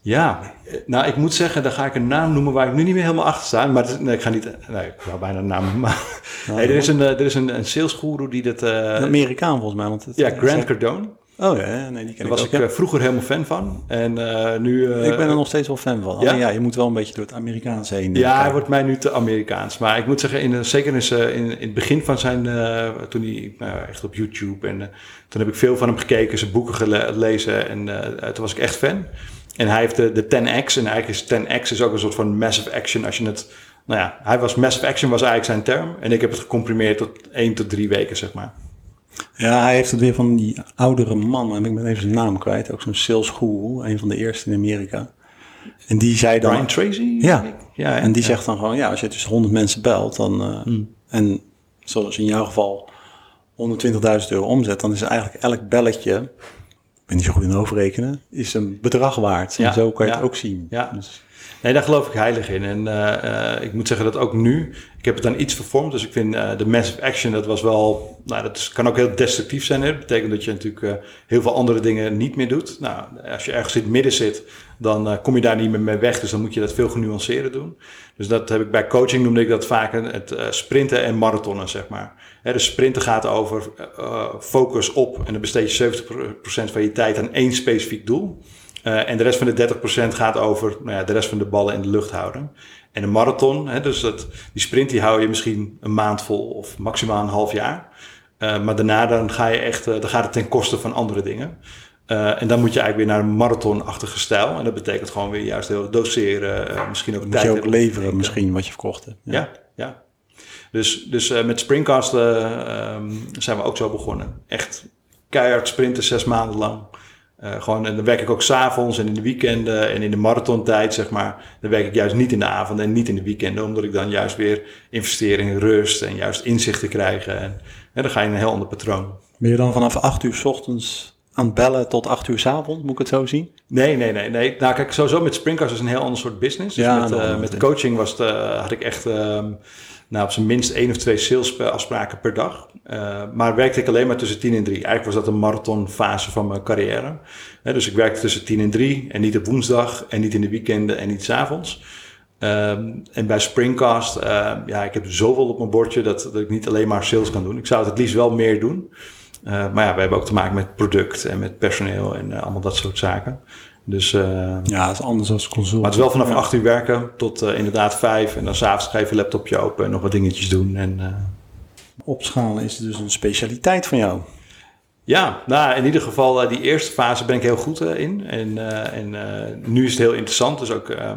Ja, nou ik moet zeggen, dan ga ik een naam noemen waar ik nu niet meer helemaal achter sta. Maar nee, ik ga niet, nee, ik wou bijna een naam Maar nou, er is een, er is een, een sales guru die dat... Uh, een Amerikaan volgens mij. Want het, ja, Grant Cardone. Oh ja, nee, die ken Daar was ik, ik uh, vroeger helemaal fan van. En uh, nu... Uh, ik ben er nog steeds wel fan van. Ja? ja, je moet wel een beetje door het Amerikaanse heen. Ja, hij wordt mij nu te Amerikaans. Maar ik moet zeggen, in, zeker in, in, in het begin van zijn... toen hij echt op YouTube... En toen heb ik veel van hem gekeken, zijn boeken gelezen. En toen was ik echt fan. En hij heeft de, de 10X. En eigenlijk is 10X is ook een soort van massive action als je het nou ja, hij was massive action was eigenlijk zijn term. En ik heb het gecomprimeerd tot één tot drie weken, zeg maar. Ja, hij heeft het weer van die oudere man, en ik ben even zijn naam kwijt, ook zo'n sales guru, een van de eerste in Amerika. En die zei dan... Brian Tracy? Ja, ja en die zegt dan gewoon, ja, als je dus 100 mensen belt, dan, uh, en zoals in jouw geval 120.000 euro omzet, dan is eigenlijk elk belletje, ben niet zo goed in overrekenen, is een bedrag waard. Ja, en zo kan je ja. het ook zien. Ja. Dus, Nee, daar geloof ik heilig in. En uh, uh, ik moet zeggen dat ook nu, ik heb het dan iets vervormd. Dus ik vind uh, de massive action, dat was wel, nou dat kan ook heel destructief zijn. Hè? Dat betekent dat je natuurlijk heel veel andere dingen niet meer doet. Nou, als je ergens in het midden zit, dan kom je daar niet meer mee weg. Dus dan moet je dat veel genuanceerder doen. Dus dat heb ik bij coaching, noemde ik dat vaak het sprinten en marathonnen, zeg maar. Dus sprinten gaat over focus op en dan besteed je 70% van je tijd aan één specifiek doel. Uh, en de rest van de 30% gaat over nou ja, de rest van de ballen in de lucht houden. En een marathon, hè, dus dat, die sprint die hou je misschien een maand vol of maximaal een half jaar. Uh, maar daarna dan ga je echt, dan gaat het ten koste van andere dingen. en dan moet je eigenlijk weer naar een marathonachtige stijl. En dat betekent gewoon weer juist heel doseren, misschien ook dan tijd. Moet je ook leveren misschien wat je verkocht hebt. Ja, ja. ja. Dus, dus met Springcast um, zijn we ook zo begonnen. Echt keihard sprinten zes maanden lang. Uh, gewoon, en dan werk ik ook s'avonds en in de weekenden en in de marathontijd, zeg maar. Dan werk ik juist niet in de avonden en niet in de weekenden, omdat ik dan juist weer investeer in rust en juist inzichten krijgen. En, en dan ga je in een heel ander patroon. Ben je dan vanaf acht uur s ochtends aan het bellen tot acht uur s avonds? Moet ik het zo zien? Nee, nee, nee. nee. Nou, kijk, sowieso met Springcast is een heel ander soort business. Dus Ja, met, uh, met coaching was het, uh, had ik echt um, nou, op zijn minst één of twee salesafspraken per dag. Uh, maar werkte ik alleen maar tussen 10 en 3. Eigenlijk was dat een marathonfase van mijn carrière. Dus ik werkte tussen 10 en 3 en niet op woensdag en niet in de weekenden en niet s'avonds. Um, en bij Springcast, uh, ja, ik heb zoveel op mijn bordje dat, dat ik niet alleen maar sales kan doen. Ik zou het het liefst wel meer doen. Uh, maar ja, we hebben ook te maken met product en met personeel en allemaal dat soort zaken. Dus, uh, Ja, dat is anders als consult. maar het is wel vanaf Ja. 8 uur werken tot uh, inderdaad 5. En dan s'avonds ga je even je laptopje open en nog wat dingetjes doen. En, uh, Opschalen is dus een specialiteit van jou. ja, nou in ieder geval die eerste fase ben ik heel goed in. En, en nu is het heel interessant. Dus ook uh,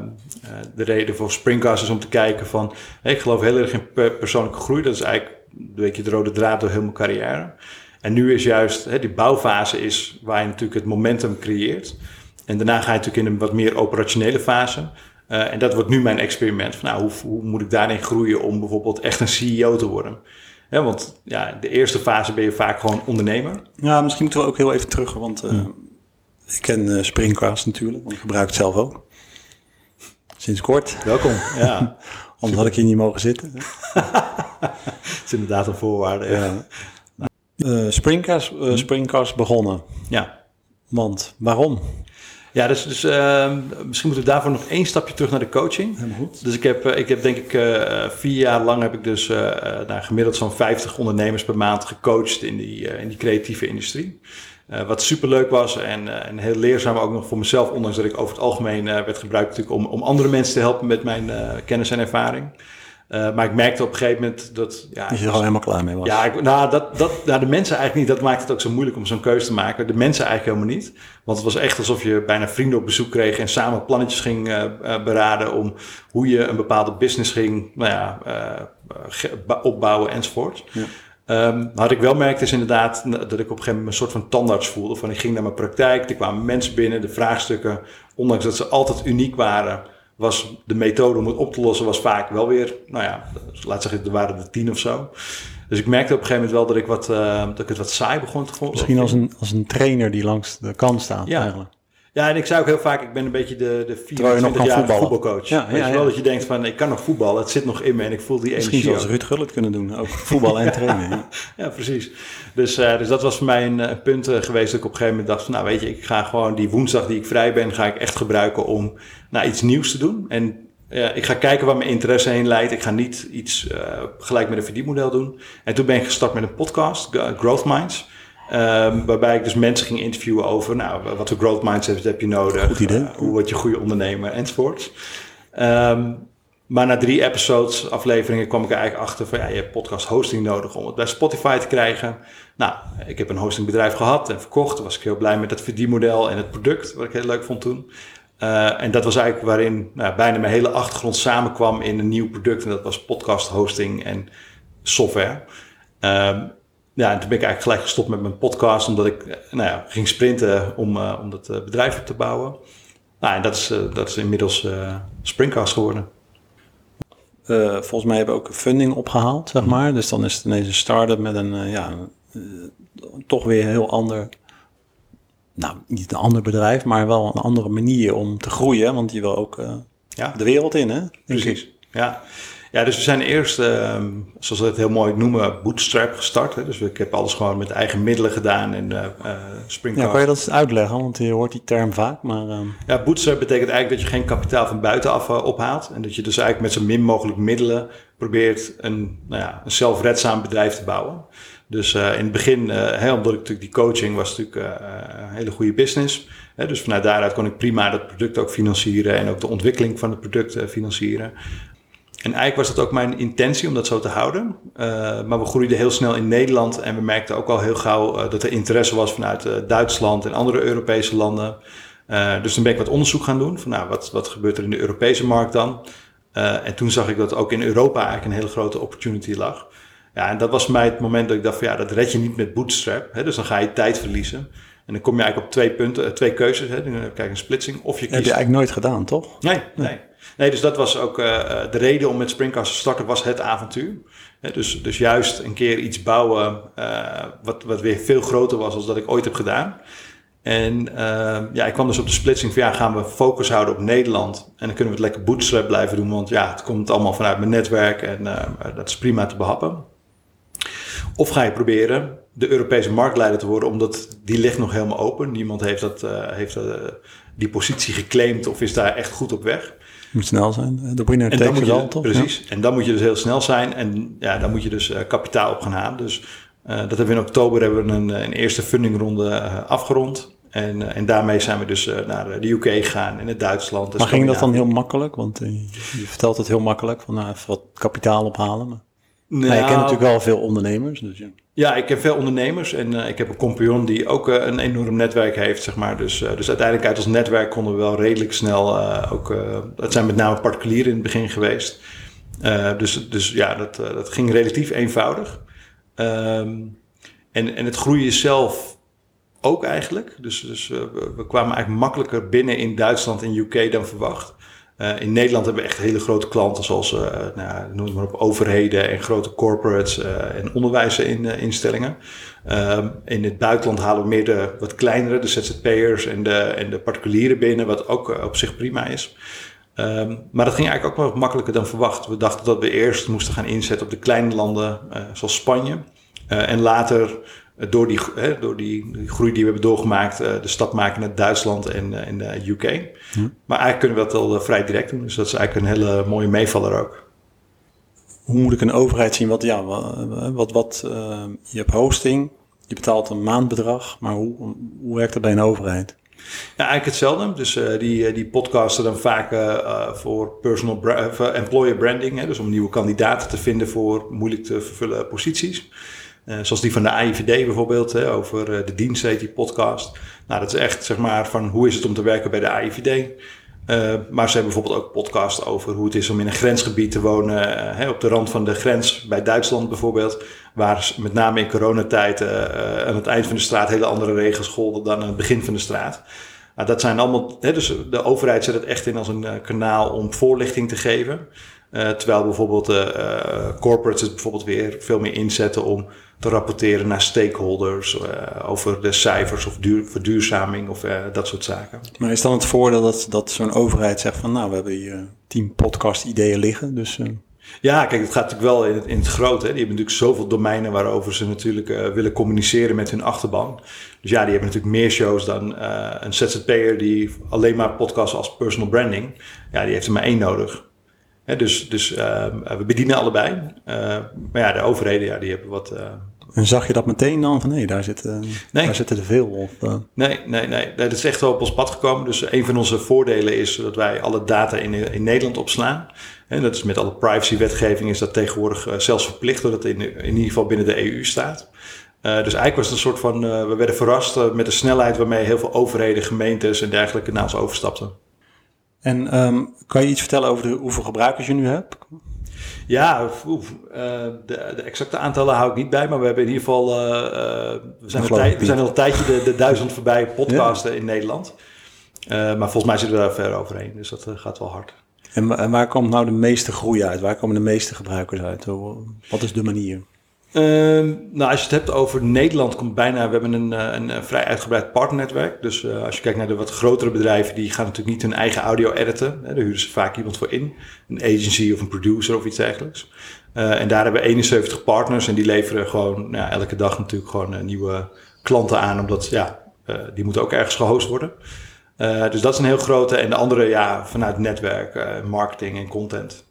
de reden voor Springcast is om te kijken van... Hey, ik geloof heel erg in per persoonlijke groei. Dat is eigenlijk een beetje de rode draad door heel mijn carrière. En nu is juist hè, die bouwfase is waar je natuurlijk het momentum creëert. En daarna ga je natuurlijk in een wat meer operationele fase. Uh, en dat wordt nu mijn experiment. Van, nou, hoe, hoe moet ik daarin groeien om bijvoorbeeld echt een CEO te worden? Want ja, de eerste fase ben je vaak gewoon ondernemer. Ja, misschien moeten we ook heel even terug, want uh, ik ken uh, Springcast natuurlijk, want ik gebruik het zelf ook. Sinds kort. Welkom. Ja, Anders had ik hier niet mogen zitten. het is inderdaad een voorwaarde. Ja. Ja. Springcast, Springcast begonnen. ja. Want waarom? Ja, dus, dus uh, misschien moeten we daarvoor nog één stapje terug naar de coaching. Helemaal goed. Dus ik heb, uh, ik heb denk ik uh, vier jaar lang heb ik dus uh, nou, gemiddeld zo'n 50 ondernemers per maand gecoacht in die, in die creatieve industrie. Wat superleuk was en, en heel leerzaam ook nog voor mezelf, ondanks dat ik over het algemeen werd gebruikt natuurlijk om, om andere mensen te helpen met mijn kennis en ervaring. Uh, maar ik merkte op een gegeven moment dat... Ja, dat je er al helemaal klaar mee was. Ja, ik, nou, dat, dat, nou, de mensen eigenlijk niet. Dat maakt het ook zo moeilijk om zo'n keuze te maken. De mensen eigenlijk helemaal niet. Want het was echt alsof je bijna vrienden op bezoek kreeg... en samen plannetjes ging uh, uh, beraden... om hoe je een bepaalde business ging nou ja, opbouwen enzovoort. Ja. Um, wat ik wel merkte is inderdaad dat ik op een gegeven moment een soort van tandarts voelde. Van ik ging naar mijn praktijk, er kwamen mensen binnen, de vraagstukken, ondanks dat ze altijd uniek waren, was de methode om het op te lossen was vaak wel weer, nou ja, laat zeggen, er waren er tien of zo. Dus ik merkte op een gegeven moment wel dat ik, wat, uh, dat ik het wat saai begon te voelen. Misschien als een, als een trainer die langs de kant staat ja. eigenlijk. Ja, en ik zei ook heel vaak, ik ben een beetje de, de 24-jarige voetbalcoach. Ja, ja, je wel, ja. dat je denkt van, ik kan nog voetballen, het zit nog in me en ik voel die Misschien energie zoals ook. Ruud Gullit kunnen doen, ook voetbal en trainen. Ja. Ja, precies. Dus, uh, dus dat was voor mij een, een punt uh, geweest dat ik op een gegeven moment dacht van, nou weet je, ik ga gewoon die woensdag die ik vrij ben, ga ik echt gebruiken om nou, iets nieuws te doen. En ja, ik ga kijken waar mijn interesse heen leidt. Ik ga niet iets gelijk met een verdienmodel doen. En toen ben ik gestart met een podcast, Growth Minds. Um, waarbij ik dus mensen ging interviewen over nou, wat voor growth mindset heb je nodig. Goed idee. Uh, hoe word je goede ondernemer enzovoort. Um, maar na drie episodes, afleveringen, kwam ik er eigenlijk achter van ja, je hebt podcast hosting nodig om het bij Spotify te krijgen. Nou, ik heb een hostingbedrijf gehad en verkocht. Daar was ik heel blij met het verdienmodel en het product, wat ik heel leuk vond toen. Uh, en dat was eigenlijk waarin nou, bijna mijn hele achtergrond samenkwam in een nieuw product. En dat was podcast hosting en software. Um, ja, en toen ben ik eigenlijk gelijk gestopt met mijn podcast, omdat ik nou ja, ging sprinten om, uh, om dat bedrijf op te bouwen. Nou, en dat is, dat is inmiddels Springcast geworden. volgens mij hebben we ook funding opgehaald, zeg maar. Dus dan is het ineens een start-up met een, ja, toch weer een heel ander nou, niet een ander bedrijf, maar wel een andere manier om te groeien. Want je wil ook uh, ja. de wereld in, hè? Precies, ja. Ja, dus we zijn eerst, uh, zoals we het heel mooi noemen, bootstrap gestart. Hè? Dus ik heb alles gewoon met eigen middelen gedaan in uh, Springcast. Ja, kan je dat eens uitleggen? Want je hoort die term vaak, maar... Uh... Ja, bootstrap betekent eigenlijk dat je geen kapitaal van buitenaf ophaalt. En dat je dus eigenlijk met zo min mogelijk middelen probeert een, nou ja, een zelfredzaam bedrijf te bouwen. Dus uh, in het begin, uh, omdat ik natuurlijk die coaching was natuurlijk uh, een hele goede business. Hè, dus vanuit daaruit kon ik prima dat product ook financieren en ook de ontwikkeling van het product financieren. En eigenlijk was dat ook mijn intentie om dat zo te houden. maar we groeiden heel snel in Nederland en we merkten ook al heel gauw dat er interesse was vanuit Duitsland en andere Europese landen. dus toen ben ik wat onderzoek gaan doen van nou, wat, wat gebeurt er in de Europese markt dan? en toen zag ik dat ook in Europa eigenlijk een hele grote opportunity lag. Ja, en dat was mij het moment dat ik dacht van ja, dat red je niet met bootstrap. Hè? Dus dan ga je tijd verliezen. En dan kom je eigenlijk op twee punten, eh, twee keuzes. Hè? Dan krijg je een splitsing. Of je kiest... Heb je eigenlijk nooit gedaan, toch? Nee, nee. nee. dus dat was ook uh, de reden om met Springcast te starten, was het avontuur. dus, dus juist een keer iets bouwen uh, wat, wat weer veel groter was dan dat ik ooit heb gedaan. En uh, ja, ik kwam dus op de splitsing van ja, gaan we focus houden op Nederland. En dan Of ga je proberen de Europese marktleider te worden, omdat die ligt nog helemaal open. Niemand heeft, dat, uh, heeft uh, die positie geclaimd of is daar echt goed op weg. Moet snel zijn. De winner en dan moet je, toch? Precies. En dan moet je dus heel snel zijn. En ja, dan moet je dus uh, kapitaal op gaan halen. Dus dat hebben we in oktober hebben we een, een eerste fundingronde afgerond. En, en daarmee zijn we dus naar de UK gegaan en naar Duitsland. Maar ging dat dan heel makkelijk? Want je vertelt het heel makkelijk, van nou, even wat kapitaal ophalen. Maar... Nou, je kent nou, natuurlijk wel veel ondernemers. Dus ja. ja, ik ken veel ondernemers en uh, ik heb een compagnon die ook uh, een enorm netwerk heeft, zeg maar. Dus, uh, dus uiteindelijk uit ons netwerk konden we wel redelijk snel ook... het zijn met name particulieren in het begin geweest. dus, dus ja, dat, dat ging relatief eenvoudig. Um, en, en het groeien zelf ook eigenlijk. Dus, dus we kwamen eigenlijk makkelijker binnen in Duitsland en UK dan verwacht. Uh, in Nederland hebben we echt hele grote klanten zoals uh, nou, noem maar op, overheden en grote corporates uh, en onderwijsinstellingen. Ehm, in het buitenland halen we meer de wat kleinere, de ZZP'ers en de, en de particulieren binnen, wat ook op zich prima is. Um, maar dat ging eigenlijk ook wel makkelijker dan verwacht. We dachten dat we eerst moesten gaan inzetten op de kleine landen zoals Spanje. en later eh, door, die, hè, door die, groei die we hebben doorgemaakt, uh, de stap maken naar Duitsland en, en de UK. Hm. Maar eigenlijk kunnen we dat al vrij direct doen. Dus dat is eigenlijk een hele mooie meevaller ook. Hoe moet ik een overheid zien? Wat, ja, wat, wat, je hebt hosting, je betaalt een maandbedrag, maar hoe, hoe werkt dat bij een overheid? Ja, eigenlijk hetzelfde. Dus uh, die, die podcasten dan vaak uh, voor personal bra employer branding. Hè, dus om nieuwe kandidaten te vinden voor moeilijk te vervullen posities. Uh, zoals die van de AIVD bijvoorbeeld, hè, over uh, de dienst heet die podcast. Nou, dat is echt zeg maar van hoe is het om te werken bij de AIVD. Eh, maar ze hebben bijvoorbeeld ook podcast over hoe het is om in een grensgebied te wonen, op de rand van de grens bij Duitsland bijvoorbeeld, waar met name in coronatijd aan het eind van de straat hele andere regels golden dan aan het begin van de straat. Nou, dat zijn allemaal, dus de overheid zet het echt in als een kanaal om voorlichting te geven. Terwijl bijvoorbeeld corporates het bijvoorbeeld weer veel meer inzetten om te rapporteren naar stakeholders uh, over de cijfers of duur, verduurzaming of uh, dat soort zaken. Maar is dan het voordeel dat, dat zo'n overheid zegt van nou, we hebben hier tien podcast ideeën liggen, dus... Uh... Ja, kijk, het gaat natuurlijk wel in het, in het grote. Hè. Die hebben natuurlijk zoveel domeinen waarover ze natuurlijk willen communiceren met hun achterban. Dus ja, die hebben natuurlijk meer shows dan een ZZP'er die alleen maar podcasts als personal branding. Ja, die heeft er maar één nodig. Dus dus we bedienen allebei. maar ja, de overheden ja, die hebben wat, en zag je dat meteen dan van nee, daar zitten, nee. daar zitten te veel of, nee, nee, nee, Dat is echt wel op ons pad gekomen. Dus een van onze voordelen is dat wij alle data in, in Nederland opslaan. En dat is met alle privacy-wetgeving is dat tegenwoordig zelfs verplicht, doordat het in, in ieder geval binnen de EU staat. Uh, dus eigenlijk was het een soort van, we werden verrast met de snelheid waarmee heel veel overheden, gemeentes en dergelijke naar ons overstapten. En ehm, kan je iets vertellen over de, hoeveel gebruikers je nu hebt? Ja, oef, uh, de, de, exacte aantallen hou ik niet bij, maar we hebben in ieder geval, uh, we, zijn tij, we zijn al een tijdje de, de duizend voorbij podcasten ja. in Nederland. maar volgens mij zitten we daar ver overheen, dus dat gaat wel hard. En, en, waar komt nou de meeste groei uit? Waar komen de meeste gebruikers uit? Wat is de manier? Uh, nou, als je het hebt over Nederland, komt bijna. We hebben een, een, een vrij uitgebreid partnernetwerk. Dus uh, als je kijkt naar de wat grotere bedrijven, die gaan natuurlijk niet hun eigen audio editen. Hè, daar huren ze vaak iemand voor in. Een agency of een producer of iets dergelijks. En daar hebben we 71 partners en die leveren gewoon nou, elke dag natuurlijk gewoon nieuwe klanten aan, omdat ja, die moeten ook ergens gehost worden. dus dat is een heel grote. En de andere, ja, vanuit netwerk, marketing en content.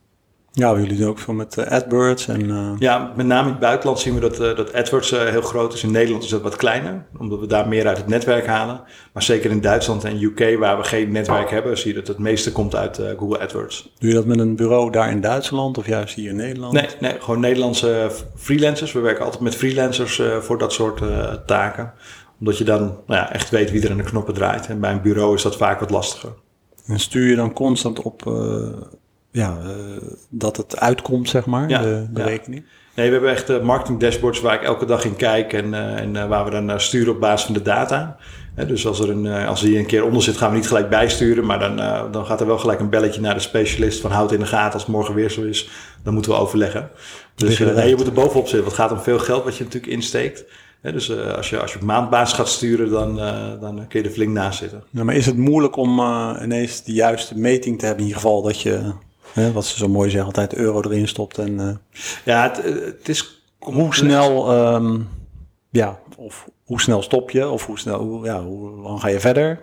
Ja, jullie doen ook veel met uh, AdWords. En, uh... Ja, met name in het buitenland zien we dat, uh, dat AdWords heel groot is. In Nederland is dat wat kleiner, omdat we daar meer uit het netwerk halen. Maar zeker in Duitsland en UK, waar we geen netwerk hebben, zie je dat het meeste komt uit Google AdWords. Doe je dat met een bureau daar in Duitsland of juist hier in Nederland? Nee, nee gewoon Nederlandse freelancers. We werken altijd met freelancers voor dat soort taken. Omdat je dan nou ja, echt weet wie er aan de knoppen draait. En bij een bureau is dat vaak wat lastiger. En stuur je dan constant op ja, uh, dat het uitkomt, zeg maar, ja, de, de ja. rekening? Nee, we hebben echt uh, marketing dashboards waar ik elke dag in kijk en, uh, en waar we dan sturen op basis van de data. dus als er, een, als er hier een keer onder zit, gaan we niet gelijk bijsturen, maar dan, dan gaat er wel gelijk een belletje naar de specialist van houd in de gaten als het morgen weer zo is. Dan moeten we overleggen. Dus nee, je moet er bovenop zitten. Het gaat om veel geld wat je natuurlijk insteekt. dus uh, als, je, als je op maandbasis gaat sturen, dan, uh, dan kun je er flink naast zitten. Ja, maar is het moeilijk om uh, ineens de juiste meting te hebben? In ieder geval dat je Hè, wat ze zo mooi zeggen, altijd euro erin stopt. En, uh, ja, het, het, is... Hoe snel, um, ja, of hoe snel stop je? Of hoe snel, hoe, ja, hoe lang ga je verder?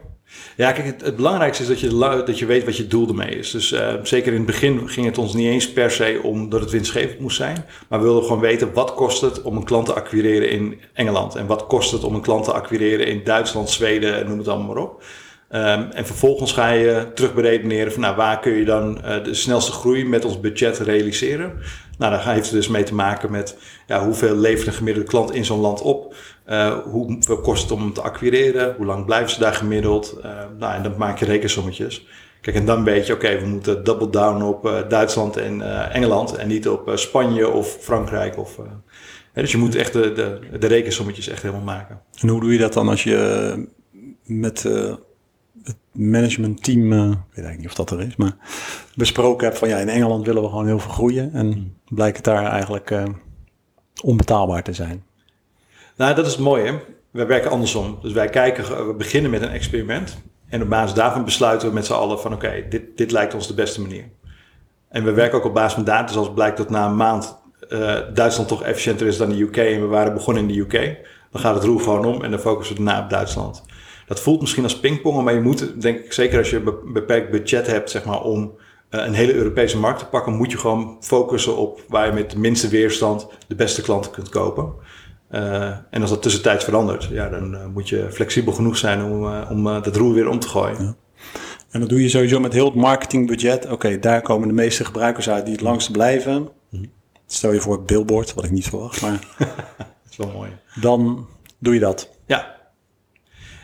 Ja, kijk, het, het, belangrijkste is dat je, dat je weet wat je doel ermee is. Dus uh, zeker in het begin ging het ons niet eens per se om dat het winstgevend moest zijn. Maar we wilden gewoon weten wat kost het om een klant te acquireren in Engeland. En wat kost het om een klant te acquireren in Duitsland, Zweden, noem het allemaal maar op. Um, en vervolgens ga je terug beredeneren van nou, waar kun je dan uh, de snelste groei met ons budget realiseren. Nou, daar heeft het dus mee te maken met ja, hoeveel levert een gemiddelde klant in zo'n land op. Uh, hoeveel kost het om hem te acquireren? Hoe lang blijven ze daar gemiddeld? Uh, nou, en dan maak je rekensommetjes. Kijk, en dan weet je, oké, we moeten double down op uh, Duitsland en Engeland en niet op Spanje of Frankrijk. Of, hè, dus je moet echt de, de, de rekensommetjes echt helemaal maken. En hoe doe je dat dan als je met het managementteam, uh, ik weet eigenlijk niet of dat er is, maar besproken heb van ja, in Engeland willen we gewoon heel veel groeien. En blijkt het daar eigenlijk uh, onbetaalbaar te zijn. Nou, dat is het mooie. Wij werken andersom. Dus wij kijken, we beginnen met een experiment. En op basis daarvan besluiten we met z'n allen van oké, dit, dit lijkt ons de beste manier. En we werken ook op basis van data. Dus als blijkt dat na een maand uh, Duitsland toch efficiënter is dan de UK en we waren begonnen in de UK, dan gaat het roer gewoon om en dan focussen we daarna op Duitsland. Dat voelt misschien als pingpongen, maar je moet, denk ik, zeker als je een beperkt budget hebt, zeg maar, om uh, een hele Europese markt te pakken, moet je gewoon focussen op waar je met de minste weerstand de beste klanten kunt kopen. Uh, en als dat tussentijds verandert, ja, dan uh, moet je flexibel genoeg zijn om, om dat roer weer om te gooien. Ja. En dat doe je sowieso met heel het marketingbudget. Oké, okay, daar komen de meeste gebruikers uit die het langst blijven. Hm. Stel je voor billboard, wat ik niet verwacht, maar... dat is wel mooi. Dan doe je dat. Ja,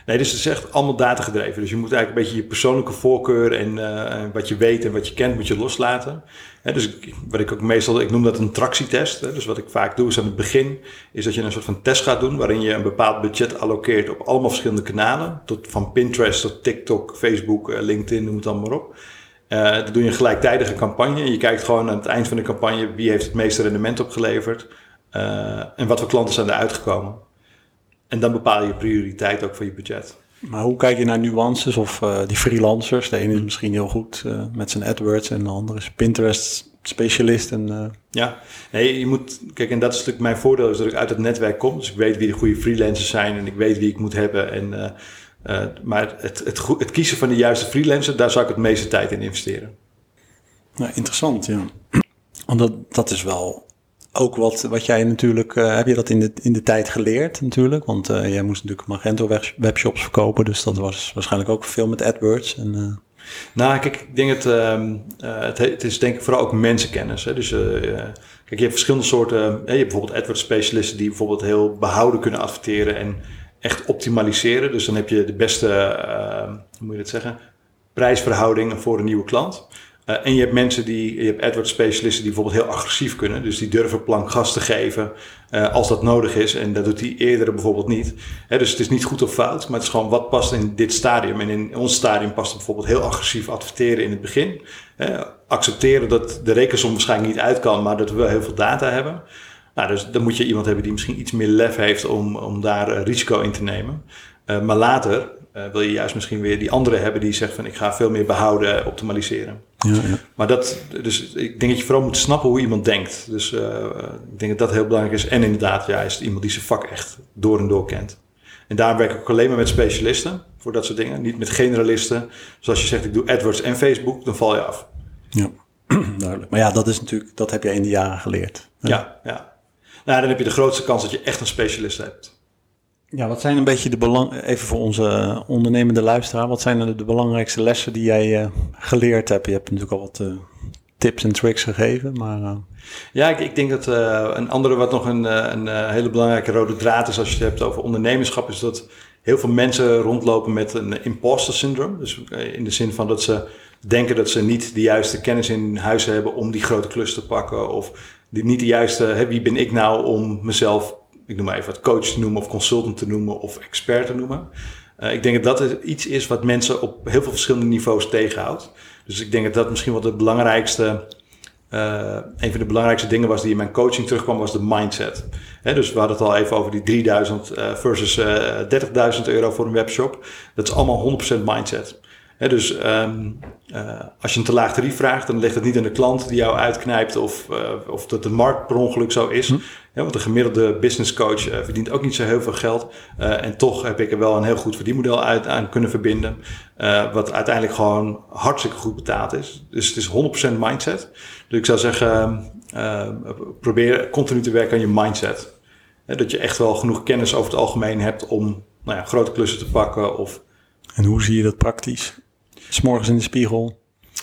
Nee, dus het is echt allemaal data gedreven. Dus je moet eigenlijk een beetje je persoonlijke voorkeur en uh, wat je weet en wat je kent, moet je loslaten. Dus wat ik ook meestal, ik noem dat een tractietest. Dus wat ik vaak doe is aan het begin, is dat je een soort van test gaat doen waarin je een bepaald budget allokeert op allemaal verschillende kanalen. Tot van Pinterest tot TikTok, Facebook, uh, LinkedIn, noem het allemaal maar op. Uh, dan doe je een gelijktijdige campagne. Je kijkt gewoon aan het eind van de campagne wie heeft het meeste rendement opgeleverd. en wat voor klanten zijn er uitgekomen. En dan bepaal je prioriteit ook voor je budget. Maar hoe kijk je naar nuances of uh, die freelancers? De ene is misschien heel goed uh, met zijn AdWords en de andere is Pinterest specialist. En, uh... Ja, nee, je moet, kijk, en dat is natuurlijk mijn voordeel, is dat ik uit het netwerk kom. Dus ik weet wie de goede freelancers zijn en ik weet wie ik moet hebben. En, maar het, het, het, kiezen van de juiste freelancer, daar zou ik het meeste tijd in investeren. Nou, interessant, ja. Want dat, dat is wel ook wat, wat jij natuurlijk, uh, heb je dat in de, in de tijd geleerd natuurlijk? Want uh, jij moest natuurlijk Magento webshops verkopen, dus dat was waarschijnlijk ook veel met AdWords. En, uh... Nou, kijk, ik denk het, uh, het, het, is denk ik vooral ook mensenkennis. Hè? Dus kijk, je hebt verschillende soorten, je hebt bijvoorbeeld AdWords specialisten die bijvoorbeeld heel behouden kunnen adverteren en echt optimaliseren. Dus dan heb je de beste, hoe moet je dat zeggen, prijsverhouding voor een nieuwe klant. Uh, en je hebt mensen die, je hebt AdWords specialisten die bijvoorbeeld heel agressief kunnen. Dus die durven plank gas te geven uh, als dat nodig is. En dat doet die eerdere bijvoorbeeld niet. Dus het is niet goed of fout, maar het is gewoon wat past in dit stadium. En in ons stadium past het bijvoorbeeld heel agressief adverteren in het begin. Accepteren dat de rekensom waarschijnlijk niet uit kan, maar dat we wel heel veel data hebben. Nou, dus dan moet je iemand hebben die misschien iets meer lef heeft om, om daar uh, risico in te nemen. maar later wil je juist misschien weer die andere hebben die zegt van ik ga veel meer behouden, optimaliseren. Ja, ja. Maar dat, dus ik denk dat je vooral moet snappen hoe iemand denkt. Dus uh, ik denk dat dat heel belangrijk is. En inderdaad, ja, is het iemand die zijn vak echt door en door kent. En daar werk ik ook alleen maar met specialisten voor dat soort dingen. Niet met generalisten. Zoals je zegt, ik doe AdWords en Facebook, dan val je af. Ja, duidelijk. Maar ja, dat is natuurlijk, dat heb je in de jaren geleerd. Ja, ja. Nou, dan heb je de grootste kans dat je echt een specialist hebt. Ja, wat zijn een beetje de belang, even voor onze ondernemende luisteraar, wat zijn de, belangrijkste lessen die jij uh, geleerd hebt? Je hebt natuurlijk al wat uh, tips en tricks gegeven, maar... Uh... Ja, ik, ik, denk dat een andere wat nog een, een hele belangrijke rode draad is als je het hebt over ondernemerschap, is dat heel veel mensen rondlopen met een imposter syndroom. Dus in de zin van dat ze denken dat ze niet de juiste kennis in huis hebben om die grote klus te pakken, of niet de juiste, wie ben ik nou om mezelf ik noem maar even wat coach te noemen of consultant te noemen of expert te noemen. Uh, ik denk dat dat iets is wat mensen op heel veel verschillende niveaus tegenhoudt. Dus ik denk dat dat misschien wel de belangrijkste, uh, een van de belangrijkste dingen was die in mijn coaching terugkwam, was de mindset. Dus we hadden het al even over die 3000 uh, eh, versus 30.000 euro voor een webshop. Dat is allemaal 100% mindset dus uh, als je een te laag tarief vraagt, dan ligt het niet aan de klant die jou uitknijpt of, of dat de markt per ongeluk zo is. Hm. Want de gemiddelde business coach uh, verdient ook niet zo heel veel geld. en toch heb ik er wel een heel goed verdienmodel uit aan kunnen verbinden. wat uiteindelijk gewoon hartstikke goed betaald is. Dus het is 100% mindset. Dus ik zou zeggen, probeer continu te werken aan je mindset. dat je echt wel genoeg kennis over het algemeen hebt om nou ja, grote klussen te pakken of en hoe zie je dat praktisch? S'morgens in de spiegel.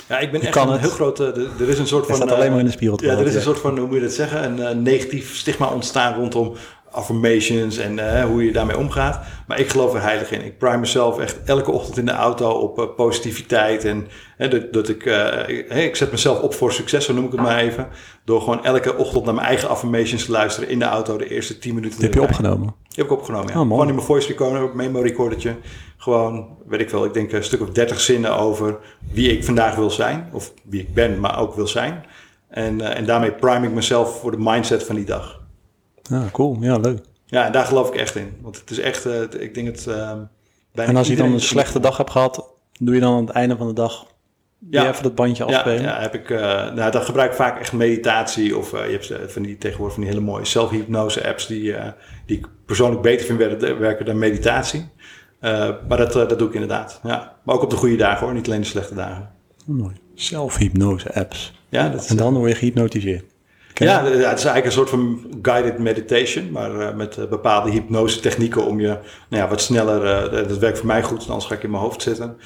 Ja, ik ben echt een heel grote. Er is een soort van. staat alleen maar in de spiegel. Ja, er is een soort van, hoe moet je dat zeggen? Een uh, negatief stigma ontstaan rondom affirmations en uh, hoe je daarmee omgaat. Maar ik geloof er heilig in. Ik prime mezelf echt elke ochtend in de auto op uh, positiviteit. En dat, dat, ik, uh, ik zet mezelf op voor succes, zo noem ik het maar even. Door gewoon elke ochtend naar mijn eigen affirmations te luisteren in de auto de eerste 10 minuten. heb je opgenomen? Die heb ik opgenomen, ja. Oh, gewoon in mijn voice recorder, op memo recordertje. Gewoon, weet ik wel, ik denk een stuk of 30 zinnen over wie ik vandaag wil zijn. Of wie ik ben, maar ook wil zijn. En, en daarmee prime ik mezelf voor de mindset van die dag. Ja, cool. Ja, leuk. Ja, en daar geloof ik echt in. Want het is echt, uh, ik denk het... Uh, en als je dan een slechte dag hebt gehad, doe je dan aan het einde van de dag ja. even dat bandje afspelen? Ja, ja heb ik, uh, nou, dan gebruik ik vaak echt meditatie. Of je hebt van die, tegenwoordig van die hele mooie zelfhypnose apps die, die ik persoonlijk beter vind werken dan meditatie. maar dat, dat doe ik inderdaad. Ja. Maar ook op de goede dagen hoor, niet alleen de slechte dagen. Mooi. Zelfhypnose apps. Ja, dat is, en dan word je gehypnotiseerd. Ja, het is eigenlijk een soort van guided meditation, maar uh, met uh, bepaalde hypnose technieken om je nou ja, wat sneller, uh, dat werkt voor mij goed, anders ga ik in mijn hoofd zitten.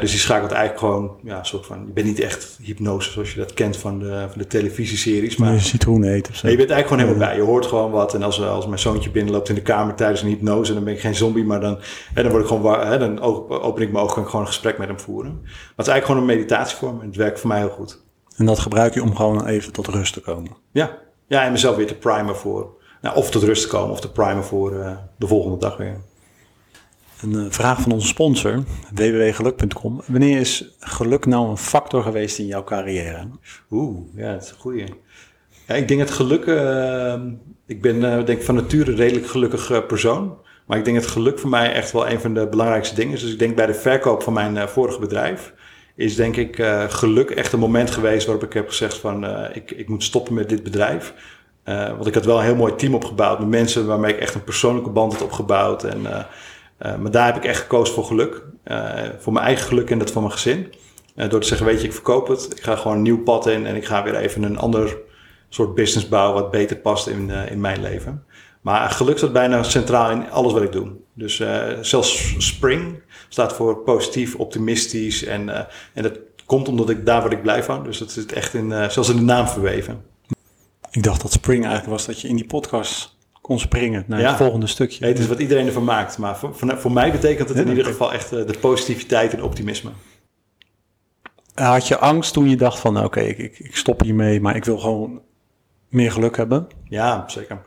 dus die schakelt eigenlijk gewoon, ja, een soort van, je bent niet echt hypnose zoals je dat kent van de, van de televisieseries. Maar je citroen eet of zo. je bent eigenlijk gewoon helemaal bij, je hoort gewoon wat. En als, als mijn zoontje binnenloopt in de kamer tijdens een hypnose, dan ben ik geen zombie, maar dan, hè, dan, word ik gewoon, hè, dan open ik mijn ogen en gewoon een gesprek met hem voeren. Maar het is eigenlijk gewoon een meditatievorm en het werkt voor mij heel goed. En dat gebruik je om gewoon even tot rust te komen. Ja, ja en mezelf weer te primen voor, nou, of tot rust te komen of te primen voor uh, de volgende dag weer. Een uh, vraag van onze sponsor, www.geluk.com. Wanneer is geluk nou een factor geweest in jouw carrière? Oeh, ja, dat is een goeie. Ja, ik denk het geluk, uh, ik ben denk van nature een redelijk gelukkig persoon. Maar ik denk het geluk voor mij echt wel een van de belangrijkste dingen is. Dus ik denk bij de verkoop van mijn vorige bedrijf is denk ik uh, geluk echt een moment geweest waarop ik heb gezegd van uh, ik, ik moet stoppen met dit bedrijf. Uh, want ik had wel een heel mooi team opgebouwd met mensen waarmee ik echt een persoonlijke band had opgebouwd. En, maar daar heb ik echt gekozen voor geluk. voor mijn eigen geluk en dat van mijn gezin. door te zeggen, weet je, ik verkoop het. Ik ga gewoon een nieuw pad in en ik ga weer even een ander soort business bouwen wat beter past in, in mijn leven. Maar geluk staat bijna centraal in alles wat ik doe. Dus zelfs Spring, staat voor positief, optimistisch. En, uh, en dat komt omdat ik daar word ik blij van. Dus dat zit echt in, uh, zelfs in de naam verweven. Ik dacht dat spring eigenlijk was dat je in die podcast kon springen naar het volgende stukje. het is wat iedereen ervan maakt. Maar voor, voor, mij betekent het in ieder geval echt de positiviteit en optimisme. Had je angst toen je dacht van, nou, oké, ik, ik, ik stop hiermee, maar ik wil gewoon meer geluk hebben? Ja, zeker.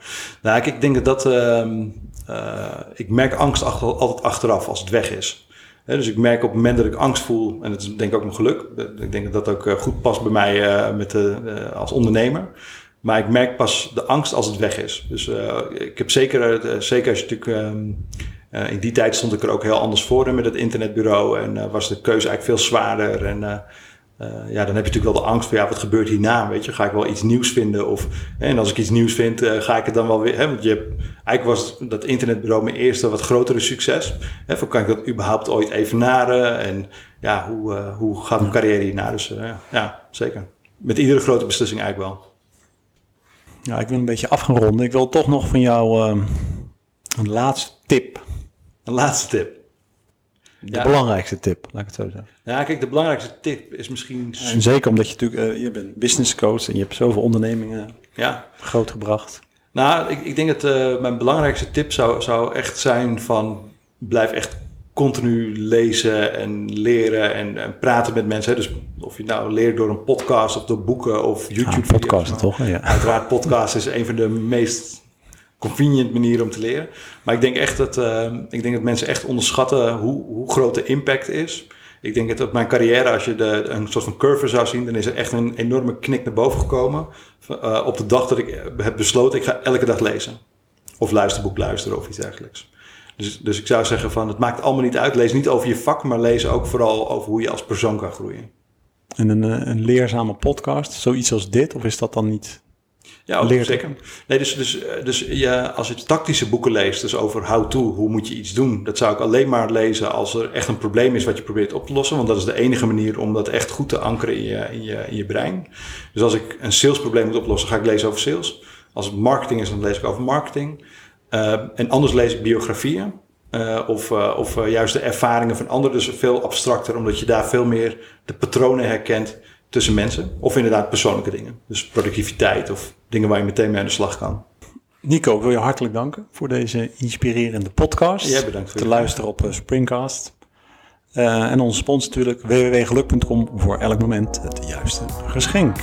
Nou, ik, denk dat dat... ehm, eh, ik merk angst altijd achteraf als het weg is. Dus ik merk op het moment dat ik angst voel, en dat is denk ik ook mijn geluk. Ik denk dat dat ook eh, goed past bij mij eh, met de, eh, als ondernemer. Maar ik merk pas de angst als het weg is. Dus ik heb zeker, zeker als je natuurlijk... ehm, eh, in die tijd stond ik er ook heel anders voor met het internetbureau. En was de keuze eigenlijk veel zwaarder. En eh, ja, dan heb je natuurlijk wel de angst van... ja, wat gebeurt hierna? Weet je, ga ik wel iets nieuws vinden? Of, en als ik iets nieuws vind, eh, ga ik het dan wel weer... Hè, want je hebt, eigenlijk was dat internetbureau mijn eerste wat grotere succes. Hè, van, kan ik dat überhaupt ooit evenaren? En ja, hoe, eh, hoe gaat mijn carrière hierna? Dus ja, zeker. Met iedere grote beslissing eigenlijk wel. Ja, ik wil een beetje af gaan ronden. Ik wil toch nog van jou ehm, een laatste tip. Een laatste tip. De Ja. belangrijkste tip, laat ik het zo zeggen. Ja, kijk, de belangrijkste tip is misschien... En zeker omdat je natuurlijk, eh, je bent business coach en je hebt zoveel ondernemingen Ja, grootgebracht. Nou, ik, ik denk dat eh, mijn belangrijkste tip zou, zou echt zijn van blijf echt continu lezen en leren en, en praten met mensen. Dus of je nou leert door een podcast of door boeken of Ja, YouTube podcasten toch? hè? Ja. Uiteraard podcast is een van de meest convenient manieren om te leren. Maar ik denk echt dat, eh, ik denk dat mensen echt onderschatten hoe, hoe groot de impact is. Ik denk dat op mijn carrière, als je de, een soort van curve zou zien, dan is er echt een enorme knik naar boven gekomen. Eh, op de dag dat ik heb besloten, ik ga elke dag lezen. Of luisterboek luisteren of iets dergelijks. Dus, dus ik zou zeggen van, het maakt allemaal niet uit. Lees niet over je vak, maar lees ook vooral over hoe je als persoon kan groeien. En een, eh, een leerzame podcast, zoiets als dit, of is dat dan niet? Ja, Leert zeker. Nee, dus, dus, eh, dus je, als je tactische boeken leest, dus over how-to, hoe moet je iets doen, dat zou ik alleen maar lezen als er echt een probleem is wat je probeert op te lossen. Want dat is de enige manier om dat echt goed te ankeren in je, in je, in je brein. Dus als ik een salesprobleem moet oplossen, ga ik lezen over sales. Als het marketing is, dan lees ik over marketing. Eh, en anders lees ik biografieën. eh, of of juist de ervaringen van anderen. Dus veel abstracter, omdat je daar veel meer de patronen herkent tussen mensen. Of inderdaad persoonlijke dingen. Dus productiviteit of dingen waar je meteen mee aan de slag kan. Nico, ik wil je hartelijk danken voor deze inspirerende podcast. Jij bedankt voor Te je luisteren op eh, Springcast. Eh, en onze sponsor natuurlijk www.geluk.com voor elk moment het juiste geschenk.